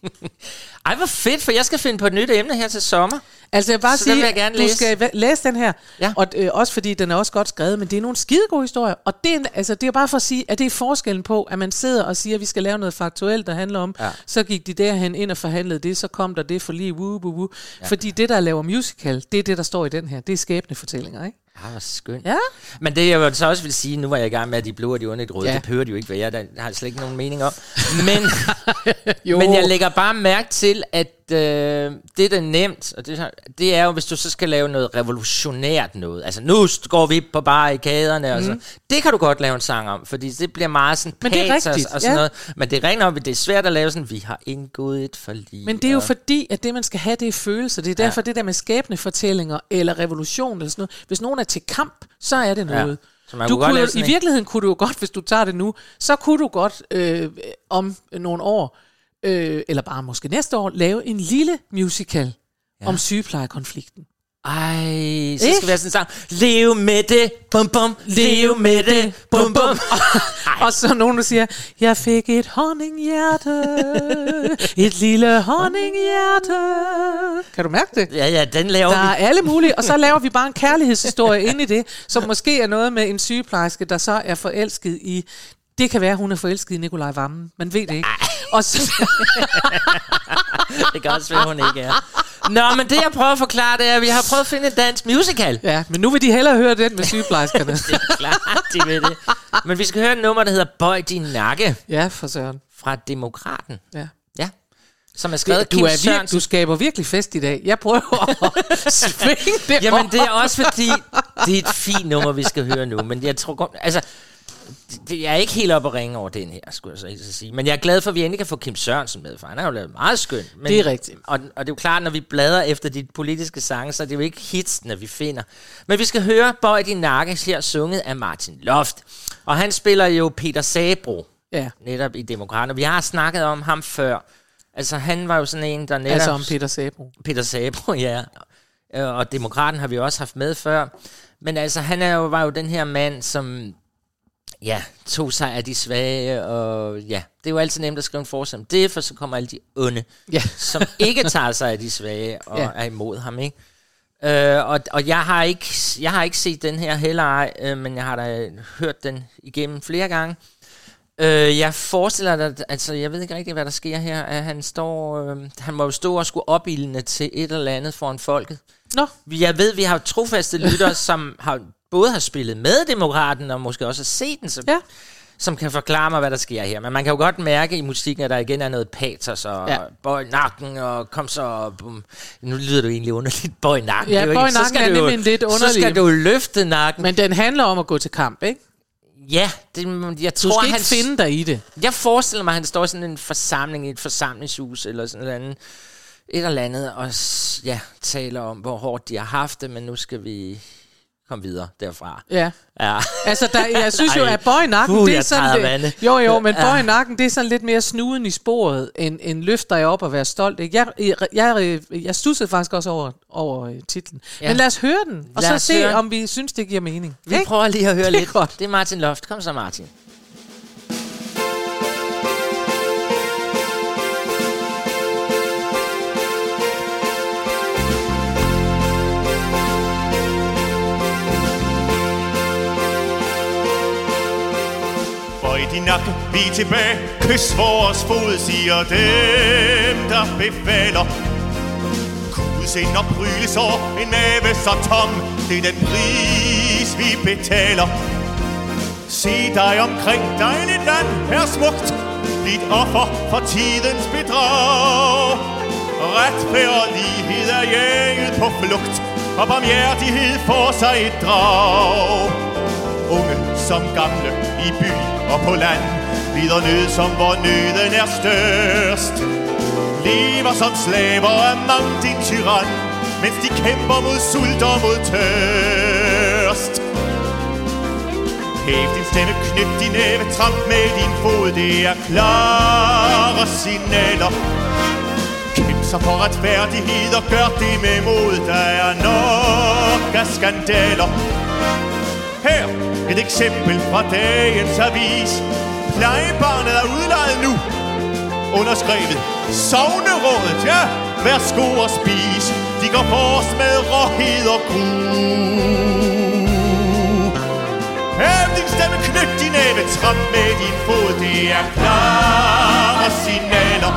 Ej, hvor fedt, for jeg skal finde på et nyt emne her til sommer. Altså jeg bare Så sige, jeg gerne du læse. skal læse den her, Ja. og øh, også fordi den er også godt skrevet, men det er nogle skide gode historier, og det er, altså, det er bare for at sige, at det er forskellen på, at man sidder og siger, at vi skal lave noget faktuelt, der handler om. Ja. så gik de derhen ind og forhandlede det, så kom der det for lige, woo, woo, woo. Ja. fordi det, der laver musical, det er det, der står i den her, det er skæbnefortællinger, ikke? Ah, hvor skønt. Ja. Men det jeg så også vil sige, nu var jeg i gang med, at de blå og de et røde, Ja. det behøver de jo ikke være, der har jeg slet ikke nogen mening om. Men, Jo. men jeg lægger bare mærke til, at øh, det, der er nemt, og det, det er jo, hvis du så skal lave noget revolutionært noget. Altså, nu går vi på barrikaderne og sådan Det kan du godt lave en sang om, fordi det bliver meget sådan Men det er rigtigt, og sådan ja. noget. Men det er rent nok, det er svært at lave sådan, vi har indgået et forlig. Men det er jo og- fordi, at det, man skal have, det er følelser. Det er derfor, ja. det der med skæbnefortællinger eller revolution eller sådan noget. Hvis nogen er til kamp, så er det Ja. noget. Så man du kunne kunne, jo- I en- virkeligheden kunne du jo godt, hvis du tager det nu, så kunne du godt øh, om nogle år, øh, eller bare måske næste år, lave en lille musical ja. om sygeplejekonflikten. Ej, så skal vi have sådan en sang. Lev med det, bum bum, lev med det, bum bum. Og så nogen, der siger, jeg fik et honninghjerte, et lille honninghjerte. Kan du mærke det? Ja, ja, den laver Der vi. er alle mulige, og så laver vi bare en kærlighedshistorie ind i det, som måske er noget med en sygeplejerske, der så er forelsket i... Det kan være, hun er forelsket i Nikolaj Vammen. Man ved det ikke. Og så, Det kan også være, hun ikke er. Nå, men det jeg prøver at forklare, det er, at vi har prøvet at finde en dansk musical. ja, men nu vil de hellere høre den med sygeplejerskerne. Det er klart, de ved det. Men vi skal høre et nummer, der hedder Bøj din nakke Ja, for søren. fra Demokraten. Ja. Ja. Som er skrevet Du, Kim er vir- Sørensen. du skaber virkelig fest i dag. Jeg prøver at svinge det Jamen, det er også fordi, det er et fint nummer, vi skal høre nu. Men jeg tror godt, altså, jeg er ikke helt oppe at ringe over den her, skulle jeg så ikke sige. Men jeg er glad for, at vi endelig kan få Kim Sørensen med, for han har jo lavet meget skønt. Men, Det er rigtigt. Og, og det er jo klart, når vi bladrer efter de politiske sange, så er det jo ikke hitsene, vi finder. Men vi skal høre Bøj din nakke her sunget af Martin Loft. Og han spiller jo Peter Sabro, Ja, netop i Demokraterne. Vi har snakket om ham før. Altså, han var jo sådan en, der netop... altså om Peter Sabro. Peter Sabro, ja. Øh, Og Demokraten har vi også haft med før. Men altså, han er jo, var jo den her mand, som ja, tog sig af de svage, og ja, det er jo altid nemt at skrive en forsøg om det, for så kommer alle de onde, Ja. som ikke tager sig af de svage og ja. er imod ham, ikke? Øh, og, og jeg har ikke jeg har ikke set den her heller ej, øh, men jeg har da hørt den igennem flere gange. Øh, jeg forestiller dig, altså jeg ved ikke rigtig, hvad der sker her, at han står, øh, han må jo stå og skulle opildne til et eller andet foran folket. Nå, Jeg ved, vi har trofaste lyttere, som har, både har spillet med Demokraten, og måske også har set den, som, Ja. som kan forklare mig, hvad der sker her. Men man kan jo godt mærke i musikken, at der igen er noget patos, og Ja. bøj nakken, og kom så... Bum. Nu lyder jo egentlig underligt, bøj nakken. Ja, bøj ikke- så nakken skal er du jo- nemlig lidt Så underlig- skal du løfte nakken. Men, den handler om at gå til kamp, ikke? ja, det, jeg Du tror, skal ikke han, finde dig i det. Jeg forestiller mig, at han står i sådan en forsamling i et forsamlingshus, eller sådan noget andet, et eller andet, og ja, taler om, hvor hårdt de har haft det, men nu skal vi kom videre derfra. Ja. Ja. Altså, der, jeg synes jo, at bøj nakken, Puh, det er sådan lidt. Jo, jo, men Ja. bøj nakken, det er sådan lidt mere snuden i sporet, end, end løft dig op og være stolt. Ikke? Jeg, jeg, jeg, jeg stussede faktisk også over, over øh, titlen. Ja. Men lad os høre den, og Lad så se, høre om vi synes, det giver mening. Vi Ikke? prøver lige at høre Det lidt. godt. Det er Martin Loft. Kom så, Martin. Nakke, vi er tilbage. Kys vores fod, siger dem, der befaler. Kudsind og prylesår, en mave så tom. Det er den pris, vi betaler. Se dig omkring, dejligt land er smukt. Bliv offer for tidens bedrag. Retfærd og lighed er jaget på flugt, og barmhjertighed får sig et drag. Unge som gamle, i by og på land, lider nød som hvor nøden er størst. Lever som slaver af mang din tyran, mens de kæmper mod sult og mod tørst. Hæv din stemme, knip din næve, tramp med din fod, det er klare signaler. Kæmp så for retfærdighed og gør det med mod, der er nok af skandaler. Her et eksempel fra dagens avis. Plejebarnet er udlejet nu. Underskrevet. Sovnerådet, ja. Værsgo og spis. De går forrest med råhed og gru. Hæv din stemme, knyt din næve, tramp med din fod. Det er klare signaler.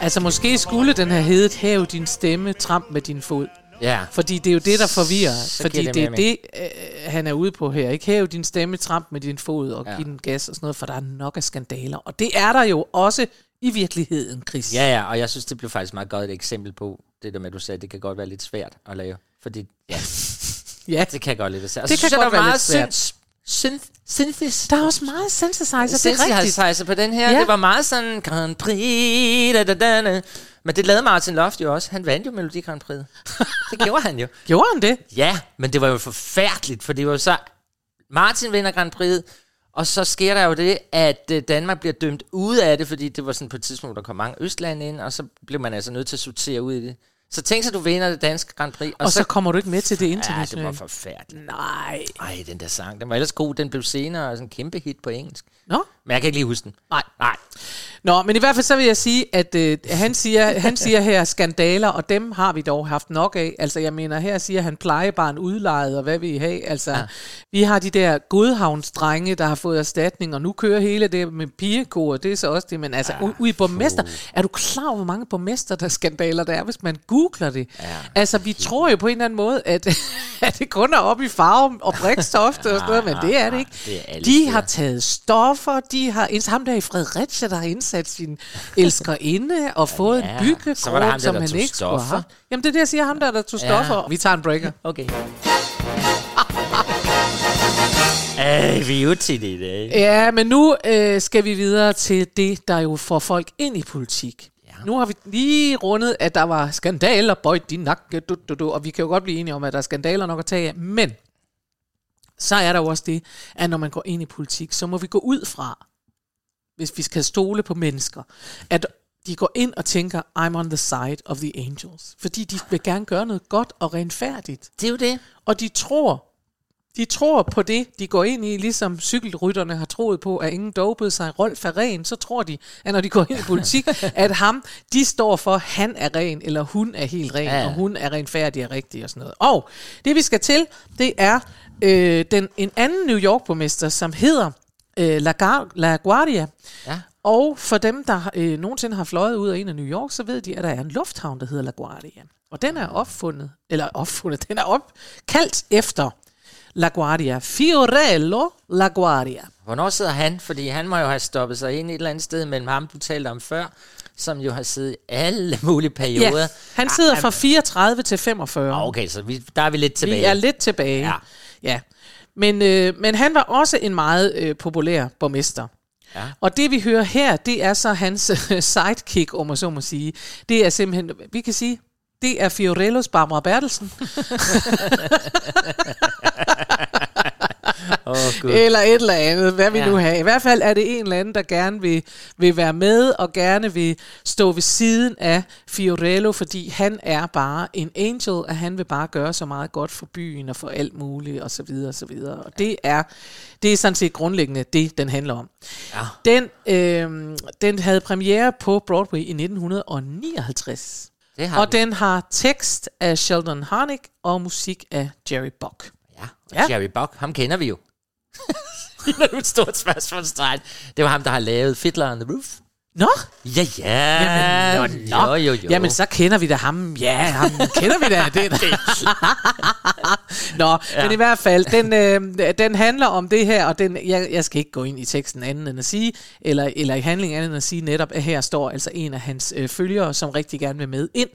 Altså, måske skulle den have heddet, hæv din stemme, tramp med din fod. Ja. Fordi det er jo det, der forvirrer. Så fordi det, det er det, øh, han er ude på her. Ikke hæv din stemme, tramp med din fod og Ja. give den gas og sådan noget, for der er nok af skandaler. Og det er der jo også i virkeligheden, Chris. Ja, ja, og jeg synes, det blev faktisk meget godt et eksempel på det der med, at du sagde, at det kan godt være lidt svært at lave. Fordi, ja, ja. det kan godt lidt være svært. Og Det så kan synes jeg, godt der meget lidt svært. Synth, synth, synthis. Der er også meget synthesizer, det er rigtigt. Synthesizer på den her. Ja. Det var meget sådan Grand Prix, da, da, da, da. Men det lavede Martin Loft jo også. Han vandt jo Melodi Grand Prix. Det gjorde han jo. Gjorde han det? Ja, men det var jo forfærdeligt, for det var jo så... Martin vinder Grand Prix, og så sker der jo det, at øh, Danmark bliver dømt ud af det, fordi det var sådan på et tidspunkt, der kom mange Østlande ind, og så blev man altså nødt til at sortere ud i det. Så tænk sig, du vinder det danske Grand Prix, og, Og så kommer du ikke med til det Ja, det var internationale. forfærdeligt. Nej. Ej, den der sang, den var ellers god. Den blev senere sådan en kæmpe hit på engelsk. Nå? Men jeg kan ikke lige huske den. Nej. Nej. Nå, men i hvert fald så vil jeg sige, at øh, han, siger, han siger her skandaler, og dem har vi dog haft nok af. Altså, jeg mener, her siger han plejebarn udlejet, og hvad vil I have? Altså, ja. vi har de der godhavnsdrenge, der har fået erstatning, og nu kører hele det med pigekor, det er så også det, men altså, ja. ude i borgmester, er du klar over, hvor mange borgmester, der skandaler der er, hvis man googler det? Ja. Altså, vi tror jo på en eller anden måde, at, at det kun er oppe i farven og brikstofte og sådan noget, men det er det ikke. Det er de har taget stoffer, de har ham der i Fredericia, der har indsat sin elskerinde og fået ja. en byggekort, Så var der der, som han ikke skulle have. Jamen det er det, jeg siger, ham der, der tog Ja. stoffer. Vi tager en breaker. Okay. Ej, vi er til det i dag. Ja, men nu øh, skal vi videre til det, der jo får folk ind i politik. Ja. Nu har vi lige rundet, at der var skandaler, bøj din nakke, du, du, du, og vi kan jo godt blive enige om, at der er skandaler nok at tage af, men så er der jo også det, at når man går ind i politik, så må vi gå ud fra, hvis vi skal stole på mennesker, at de går ind og tænker, I'm on the side of the angels. Fordi de vil gerne gøre noget godt og renfærdigt. Det er jo det. Og de tror, de tror på det, de går ind i, ligesom cykelrytterne har troet på, at ingen dopede sig. Rolf er ren, så tror de, at når de går ind i politik, at ham, de står for, han er ren, eller hun er helt ren, ja. og hun er renfærdig og rigtig og sådan noget. Og det vi skal til, det er øh, den, en anden New York-borgmester, som hedder øh, LaGuardia. La. Ja. Og for dem, der øh, nogensinde har fløjet ud af en af New York, så ved de, at der er en lufthavn, der hedder LaGuardia. Og den er opfundet, eller opfundet, den er opkaldt efter LaGuardia. Fiorello LaGuardia. Hvornår sidder han? Fordi han må jo have stoppet sig ind et eller andet sted mellem ham, du talte om før, som jo har siddet i alle mulige perioder. Ja, han sidder fra 34 til 45. Ah, Okay, så vi, der er vi lidt tilbage. Vi er lidt tilbage. Ja. Ja. Men, øh, men han var også en meget øh, populær borgmester. Ja. Og det vi hører her, det er så hans øh, sidekick, om man så må sige. Det er simpelthen, vi kan sige, det er Fiorellos Barbara Bertelsen. Oh, gud. eller et eller andet, hvad vi ja. nu har. I hvert fald er det en eller anden, der gerne vil, vil være med, og gerne vil stå ved siden af Fiorello, fordi han er bare en angel, og han vil bare gøre så meget godt for byen, og for alt muligt, og så videre, og så videre. Og det er, det er sådan set grundlæggende det, den handler om. Ja. Den, øh, den havde premiere på Broadway i 1959. Det har Og den. den har tekst af Sheldon Harnick og musik af Jerry Buck. Ja, og Ja. Jerry Buck, ham kender vi jo. Du er et stort spørgsmålstegn. Det var ham, der har lavet Fiddler on the Roof. Nå, Ja, ja. Jamen, nå, nå. Jo, jo, jo. Jamen, så kender vi da ham. Ja, ham kender vi da. Det, Nå, ja. men i hvert fald, den, øh, den handler om det her, og den, jeg, jeg skal ikke gå ind i teksten anden end at sige, eller, eller i handlingen anden end at sige netop, at her står altså en af hans øh, følgere, som rigtig gerne vil med ind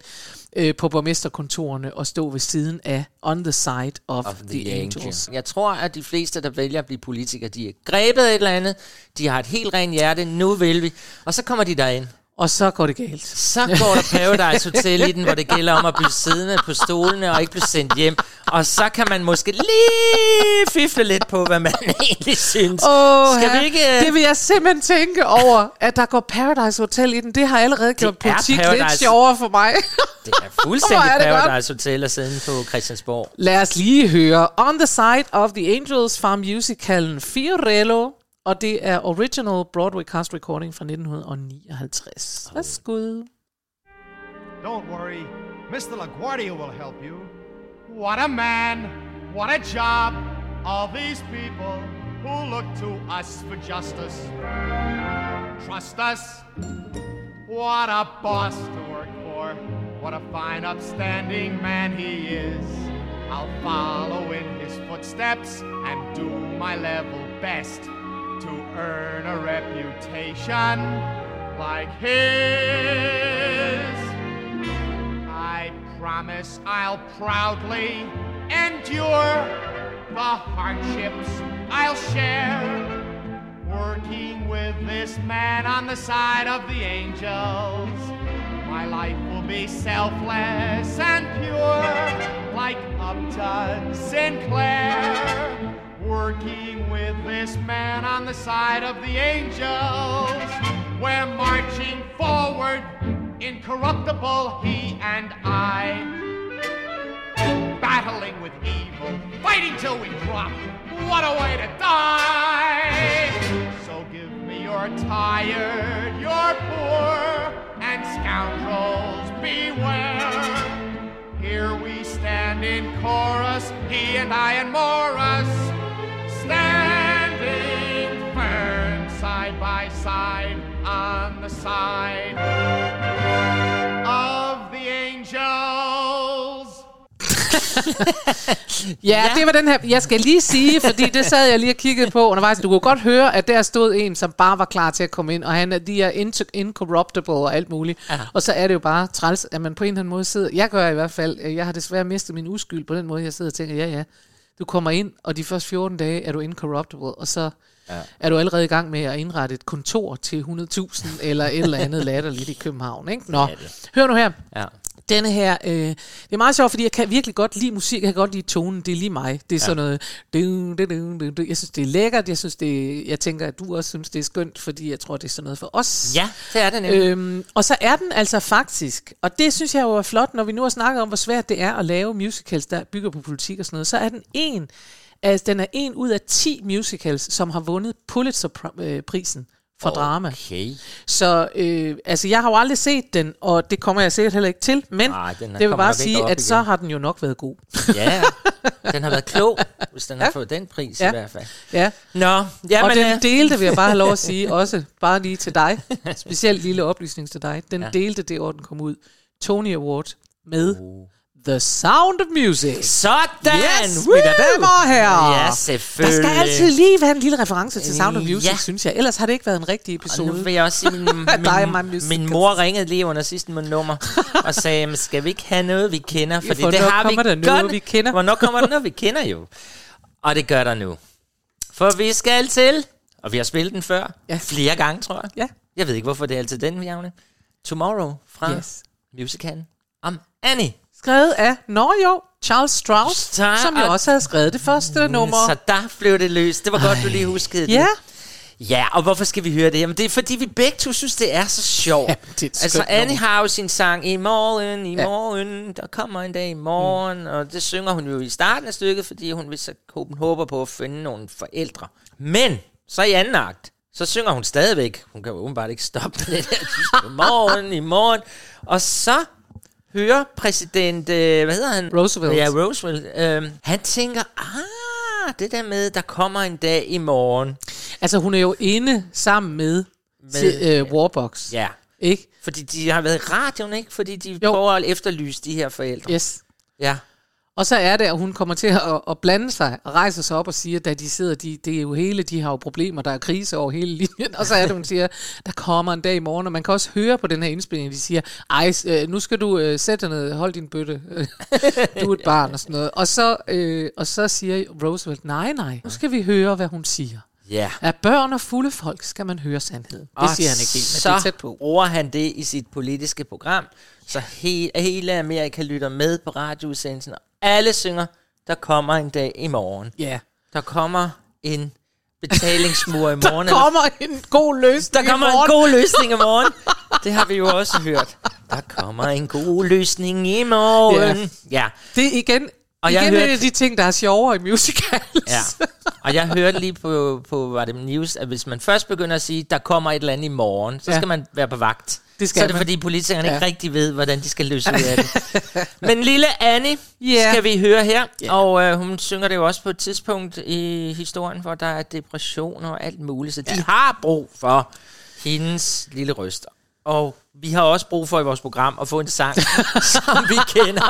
øh, på borgmesterkontorene og stå ved siden af On the Side of, of the, the Angels. Jeg tror, at de fleste, der vælger at blive politikere, de er grebet af et eller andet. De har et helt rent hjerte. Nu vil vi. Og så kommer de derind. Og så går det galt. Så går der Paradise Hotel i den, hvor det gælder om at blive siddende på stolene og ikke blive sendt hjem. Og så kan man måske lige fifle lidt på, hvad man egentlig synes. Åh, Skal vi ikke... øh, Det vil jeg simpelthen tænke over, at der går Paradise Hotel i den. Det har allerede gjort er politik lidt Paradise. sjovere for mig. Det er fuldstændig er det godt. Paradise Hotel at sidde på Christiansborg. Lad os lige høre On the Side of the Angels fra musicalen Fiorello. Og det er original Broadway cast recording fra 1959. Værsgo. Don't worry, Mr. LaGuardia will help you. What a man, what a job, all these people who look to us for justice. Trust us, what a boss to work for, what a fine, upstanding man he is. I'll follow in his footsteps and do my level best to earn a reputation like his. I promise I'll proudly endure the hardships I'll share. Working with this man on the side of the angels, my life will be selfless and pure, like Upton Sinclair. Working with this man on the side of the angels, we're marching forward, incorruptible, he and I battling with evil, fighting till we drop. What a way to die! So give me your tired, your poor, and scoundrels beware. Here we stand in chorus, he and I and Morris, standing firm side by side on the side of the angels. Ja, ja, det var den her. Jeg skal lige sige, fordi det sad jeg lige og kiggede på undervejs. Du kunne godt høre, at der stod en, som bare var klar til at komme ind, og han er, de er incorruptible og alt muligt. Ja. Og så er det jo bare træls, at man på en eller anden måde sidder... Jeg gør i hvert fald, jeg har desværre mistet min uskyld på den måde, jeg sidder og tænker, ja ja, du kommer ind, og de første 14 dage er du incorruptible, og så ja. er du allerede i gang med at indrette et kontor til 100.000 eller et eller andet latterligt i København. Ikke? Nå, hør nu her. Ja. Denne her, øh, det er meget sjovt, fordi jeg kan virkelig godt lide musik, jeg kan godt lide tonen, det er lige mig. Det er ja. sådan noget, du, du, du, du, du. jeg synes, det er lækkert, jeg synes, det, jeg tænker, at du også synes, det er skønt, fordi jeg tror, det er sådan noget for os. Ja, det er det nemlig. Øhm, og så er den altså faktisk, og det synes jeg jo er flot, når vi nu har snakket om, hvor svært det er at lave musicals, der bygger på politik og sådan noget, så er den en, altså den er en ud af 10 musicals, som har vundet Pulitzer-prisen for drama. Okay. Så øh, altså, jeg har jo aldrig set den, og det kommer jeg sikkert heller ikke til, men den det vil bare sige, at så igen. har den jo nok været god. Ja, den har været klog, hvis den har Ja. fået den pris Ja. i hvert fald. Ja. Nå, og jamen, den øh, delte, vil jeg bare have lov at sige, også bare lige til dig, specielt lille oplysning til dig, den Ja. ja. delte det år, den kom ud, Tony Award med The Sound of Music. sådan! Yes, Woo! mine damer og herrer. Ja, Der selvfølgelig. skal altid lige være en lille reference til Sound of Music, Ja. synes jeg. Ellers har det ikke været en rigtig Og nu episode. vil jeg også sige, min, min, min mor ringede lige under sidste nummer og sagde, "Men skal vi ikke have noget, vi kender? Fordi det Hvornår har vi der noget, vi kender? Hvornår kommer der noget, vi kender jo? Og det gør der nu. For vi skal til, og vi har spillet den før, Ja. flere gange, tror jeg. Ja. Jeg ved ikke, hvorfor det er altid den, Javne. Tomorrow fra Yes. musicalen om Annie. Skrevet af, nå jo, Charles Strauss, Så- som jo og- også havde skrevet det første nummer. Så der blev det løst. Det var godt, du lige huskede det. Ja, Ja, og hvorfor skal vi høre det? Jamen, det er fordi, vi begge to synes, det er så sjovt. Jamen, det er altså, Annie har jo sin sang i morgen, i Ja. morgen, der kommer en dag i morgen, mm. og det synger hun jo i starten af stykket, fordi hun, vil, så, hun håber på at finde nogle forældre. Men, så i anden akt, så synger hun stadigvæk, hun kan jo åbenbart ikke stoppe med det der, i morgen, i morgen, og så hører præsident, øh, hvad hedder han? Roosevelt. Ja, Roosevelt. Øh, han tænker, ah, det der med, der kommer en dag i morgen. altså hun er jo inde sammen med, Med- med øh, Warbox. Ja, Ikke? fordi de har været i radioen, ikke? Fordi de. Jo. prøver at efterlyse de her forældre. Yes. Ja. Og så er det, at hun kommer til at, at blande sig og rejser sig op og siger, da de sidder, de, det er jo hele, de har jo problemer, der er krise over hele linjen. Og så er det, hun siger, der kommer en dag i morgen, og man kan også høre på den her indspilning, de siger, ej, øh, nu skal du øh, sætte dig ned, hold din bøtte, du er et barn og sådan noget. Og så, øh, og så siger Roosevelt, nej, nej, nu skal vi høre, hvad hun siger. Ja. Af børn og fulde folk skal man høre sandheden. Det Og siger han ikke helt, men så det er tæt på. bruger han det i sit politiske program, så he- hele Amerika lytter med på radioudsendelsen, alle synger, der kommer en dag i morgen. Ja. Der kommer en betalingsmur i morgen. Der kommer en god løsning der kommer i en morgen. god løsning i morgen. Det har vi jo også hørt. Der kommer en god løsning i morgen. Ja. ja. Det er igen, Og og jeg igen hørte- en af de ting, der er sjovere i musicals. Ja. Og jeg hørte lige på, på var det news, at hvis man først begynder at sige, der kommer et eller andet i morgen, så Ja. skal man være på vagt. Det skal så er det man. fordi politikerne Ja. ikke rigtig ved, hvordan de skal løse ud af det. Men lille Annie Ja. skal vi høre her, Ja. og øh, hun synger det jo også på et tidspunkt i historien, hvor der er depression og alt muligt, så de har brug for hendes lille røst. Og vi har også brug for i vores program at få en sang, som vi kender.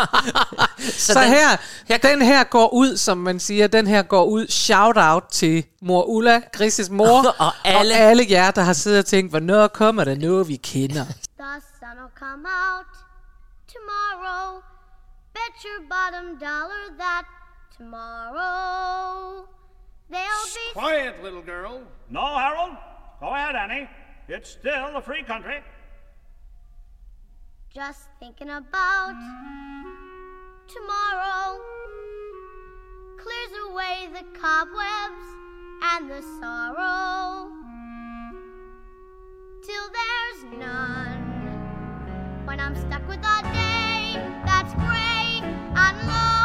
Så, så den- her, her- den her går ud, som man siger, den her går ud, shout out til mor Ulla, Grises mor, Og alle- og alle jer, der har siddet og tænkt, hvornår kommer der noget, vi kender. The sun will come out tomorrow. Bet your bottom dollar that tomorrow there'll be. Quiet, little girl. No, Harold. Go ahead, Annie. It's still a free country. Just thinking about tomorrow clears away the cobwebs and the sorrow till there's none. When I'm stuck with a day that's gray and lonely,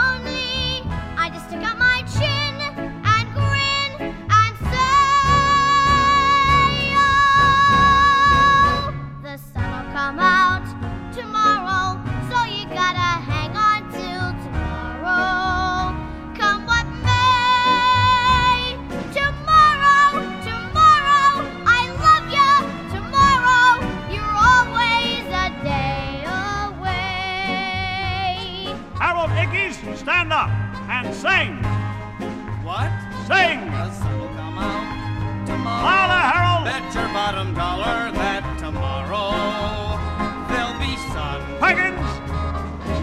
Your bottom dollar that tomorrow there'll be sun. Higgins.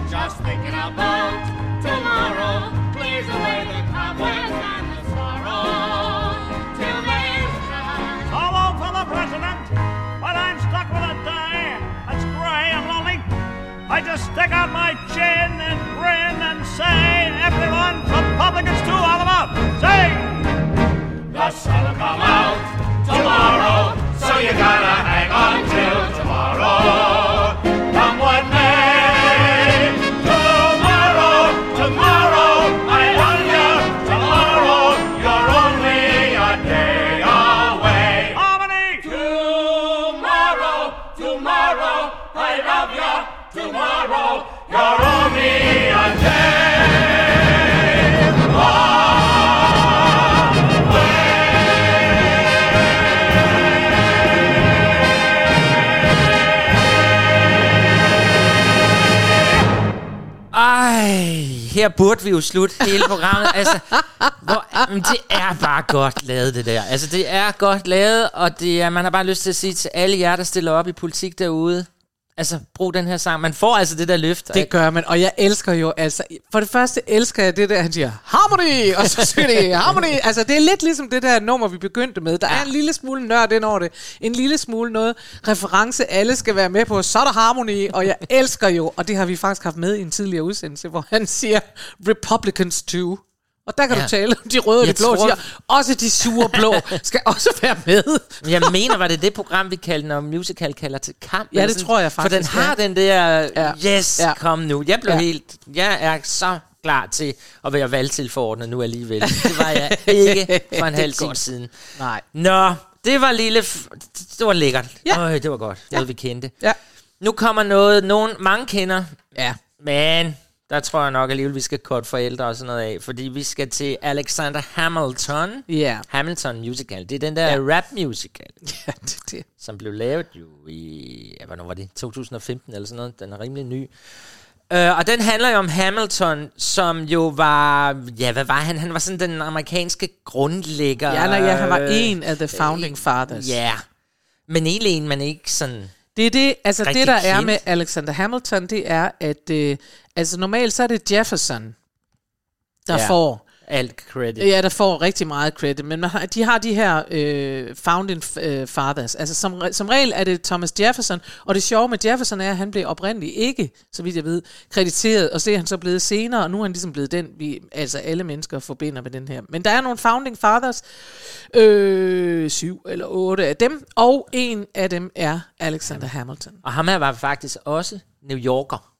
Just thinking about tomorrow clears away the cobwebs and the sorrow till there's uh, none. Solo for the president. But I'm stuck with a day that's gray and lonely. I just stick out my chin and grin and say, everyone, Republicans too, all of them, sing. The sun will come out tomorrow, so you gotta hang on her burde vi jo slutte hele programmet. altså, hvor, men det er bare godt lavet, det der. Altså, det er godt lavet, og det er, man har bare lyst til at sige til alle jer, der stiller op i politik derude, Altså, brug den her sang. Man får altså det der løft. Det gør man, og jeg elsker jo, altså, for det første elsker jeg det der, han siger, harmony, og så siger det harmony. Altså, det er lidt ligesom det der nummer, vi begyndte med. Der er en lille smule nørd ind over det, en lille smule noget reference, alle skal være med på, så er der harmony, og jeg elsker jo, og det har vi faktisk haft med i en tidligere udsendelse, hvor han siger, Republicans too. Og der kan ja. Ja. du tale om de røde og de blå, tror- siger, også de sure blå skal også være med. Jeg mener, var det det program, vi kaldte, når musical kalder til kamp? Ja, det sådan? tror jeg For den faktisk, har ja. den der, Ja. yes, Ja. kom nu. Jeg blev Ja. helt, jeg er så klar til at være valgtilforordnet nu alligevel. Det var jeg ikke for en halv time siden. Nej. Nå, det var lille, f- det var lækkert. Ja. Øj, det var godt. Noget, vi kendte. Ja. Nu kommer noget, nogen, mange kender, Ja. men der tror jeg nok alligevel, vi skal korte forældre og sådan noget af, fordi vi skal til Alexander Hamilton. Ja. Hamilton Musical. Det er den der ja. rap musical, Ja, det, det. som blev lavet jo i, ja, hvornår var det? 2015 eller sådan noget. Den er rimelig ny. Uh, og den handler jo om Hamilton, som jo var, ja, hvad var han? Han var sådan den amerikanske grundlægger. Ja, nej, ja, han var øh, en af the founding fathers. Ja, men egentlig en, man ikke sådan... Det er det, altså det der er kendt. med Alexander Hamilton, det er, at øh, altså normalt så er det Jefferson, der Ja. får Alt credit. Ja, der får rigtig meget credit, men man har, de har de her øh, founding øh, fathers. Altså som, som regel er det Thomas Jefferson, og det sjove med Jefferson er, at han blev oprindeligt ikke, så vidt jeg ved, krediteret, og så er han så blevet senere, og nu er han ligesom blevet den, vi altså alle mennesker forbinder med den her. Men der er nogle founding fathers, øh, syv eller otte af dem, og en af dem er Alexander Hamilton. Og ham her var faktisk også New Yorker.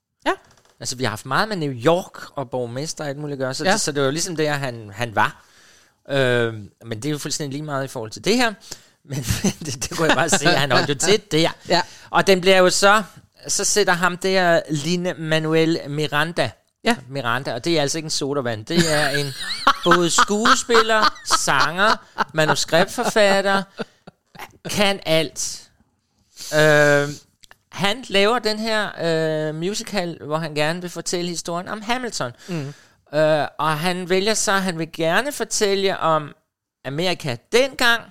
Altså, vi har haft meget med New York og borgmester og alt muligt gøre, så, Ja. ja. det, så det var jo ligesom der, han, han var. Øh, men det er jo fuldstændig lige meget i forhold til det her. Men det, det kunne jeg bare se, at han holdt jo til der. Ja. Og den bliver jo så, så sætter ham der Line Manuel Miranda. Ja. Miranda, og det er altså ikke en sodavand. Det er en både skuespiller, sanger, manuskriptforfatter, kan alt. Øh, han laver den her øh, musical, hvor han gerne vil fortælle historien om Hamilton. Mm. Øh, og han vælger så, han vil gerne fortælle om Amerika dengang,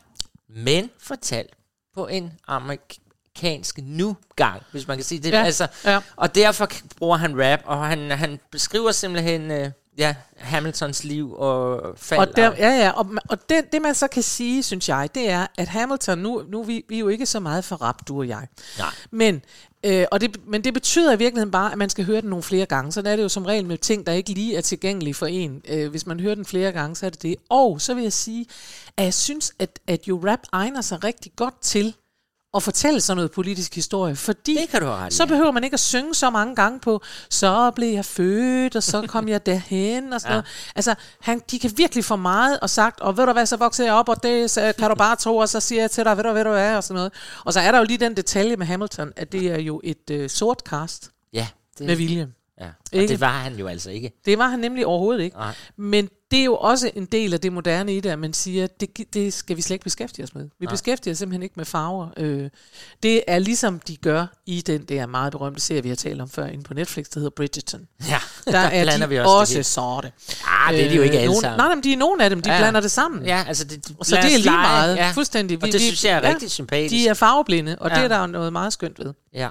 men fortalt på en amerikansk nu-gang, hvis man kan sige det. Ja, Altså, ja. Og derfor bruger han rap, og han, han beskriver simpelthen øh, ja, Hamiltons liv og fald. Og, der, ja, ja, og, og det, det man så kan sige, synes jeg, det er, at Hamilton, nu, nu vi, vi er jo ikke så meget for rap, du og jeg. Nej. Men, øh, og det, men det betyder i virkeligheden bare, at man skal høre den nogle flere gange. Sådan er det jo som regel med ting, der ikke lige er tilgængelige for en. Øh, hvis man hører den flere gange, så er det det. Og så vil jeg sige, at jeg synes, at, at jo rap egner sig rigtig godt til at fortælle sådan noget politisk historie, fordi Det kan du ret så behøver man ikke at synge så mange gange på, så blev jeg født, og så kom jeg derhen, og sådan Ja. noget. Altså, han, de kan virkelig få meget og sagt, og ved du hvad, så vokser jeg op, og det så kan du bare tro, og så siger jeg til dig, ved du ved du hvad, og sådan noget. Og så er der jo lige den detalje med Hamilton, at det er jo et øh, sort cast Ja, det, med vilje. ja. Og Ikke? det var han jo altså ikke. Det var han nemlig overhovedet ikke. Nej. Men det er jo også en del af det moderne i det, at man siger, det, det skal vi slet ikke beskæftige os med. Vi Nej. beskæftiger os simpelthen ikke med farver. Øh, det er ligesom de gør i den der meget berømte serie, vi har talt om før, inde på Netflix, der hedder Bridgerton. Ja, Der, er blander de vi også, også det sorte. Ah, det er de jo ikke alle nogle, sammen. Nej, nej, men de er nogle af dem, de Ja. ja. blander det sammen. Ja, altså det, de så det er lige meget. ja. Ja. Fuldstændig. Og det synes jeg er rigtig sympatisk. De er farveblinde, og ja. Ja. det er der jo noget meget skønt ved. Ja.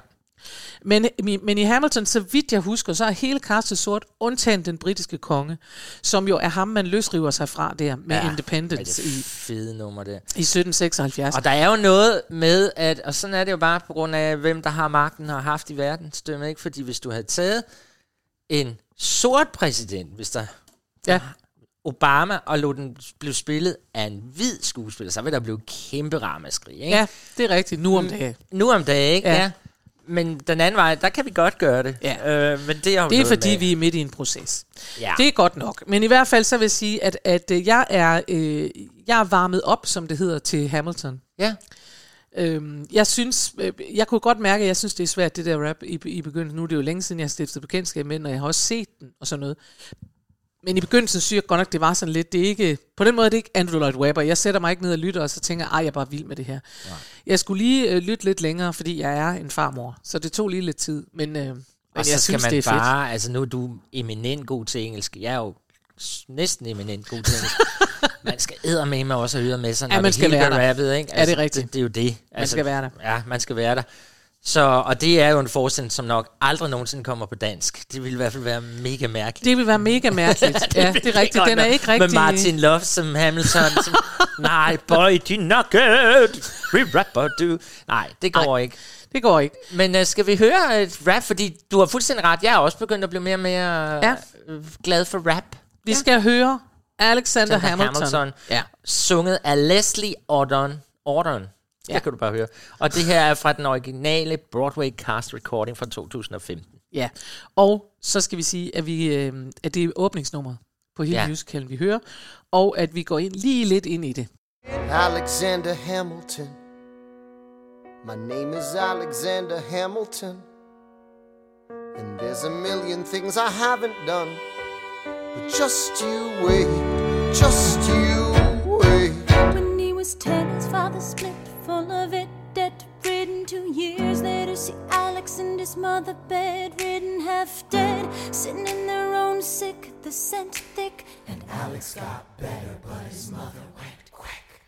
Men, men i Hamilton, så vidt jeg husker, så er hele castet sort, undtagen den britiske konge, som jo er ham, man løsriver sig fra der med Ja. Independence det i, fede nummer der. i 1776. Og der er jo noget med, at, og sådan er det jo bare på grund af, hvem der har magten og har haft i verdensdømmet, ikke? Fordi hvis du havde taget en sort præsident, hvis der Ja. Obama, og lod den blive spillet af en hvid skuespiller, så vil der blive kæmpe ramaskrig, ikke? Ja, det er rigtigt. Nu om dagen. Nu om dagen, ikke? Ja. Ja. Men den anden vej, der kan vi godt gøre det. Ja. Øh, men det er jo Det er fordi, med. vi er midt i en proces. Ja. Det er godt nok. Men i hvert fald så vil jeg sige, at, at øh, jeg, er, øh, jeg er varmet op, som det hedder, til Hamilton. Ja. Øhm, jeg synes, øh, jeg kunne godt mærke, at jeg synes, det er svært, det der rap i, i begyndelsen. Nu er det jo længe siden, jeg har stiftet bekendtskab med den, og jeg har også set den og sådan noget. Men i begyndelsen synes jeg godt nok, det var sådan lidt, det er ikke, på den måde er det ikke Andrew Lloyd Webber. Jeg sætter mig ikke ned og lytter, og så tænker jeg, jeg er bare vild med det her. Nej. Jeg skulle lige øh, lytte lidt længere, fordi jeg er en farmor, så det tog lige lidt tid. Men, øh, men Og så jeg skal synes, man det er bare, fedt. altså nu er du eminent god til engelsk. Jeg er jo næsten eminent god til engelsk. man skal med mig også have øret med sig, når Ja, man det skal hele være rappet, ikke? Det er rigtigt. Det, det, er jo det. Altså, skal være der. Ja, man skal være der. Så, og det er jo en forestilling, som nok aldrig nogensinde kommer på dansk. Det ville i hvert fald være mega mærkeligt. Det vil være mega mærkeligt. ja, det er rigtigt. Den er ikke rigtig... Med Martin Love som Hamilton. Som, Nej, boy, de nugget. We rapper, du. Nej, det går Nej. ikke. Det går ikke. Men uh, skal vi høre et rap? Fordi du har fuldstændig ret. Jeg er også begyndt at blive mere og mere Ja. øh, glad for rap. Vi skal høre Alexander Hamilton. Hamilton. Ja. Sunget af Leslie Ordon. Ordon. Ja. Det kan du bare høre. Og det her er fra den originale Broadway cast recording fra 2015. Ja, og så skal vi sige, at, vi, øh, at det er åbningsnummeret på hele Ja. ja. musicalen, vi hører, og at vi går ind lige lidt ind i det. Alexander Hamilton. My name is Alexander Hamilton. And there's a million things I haven't done. But just you wait, just you wait. When he ten, his father split, full of it, debt ridden. Two years later, see Alex and his mother bedridden, half dead, sitting in their own sick, the scent thick. And Alex got better, but his mother went quick.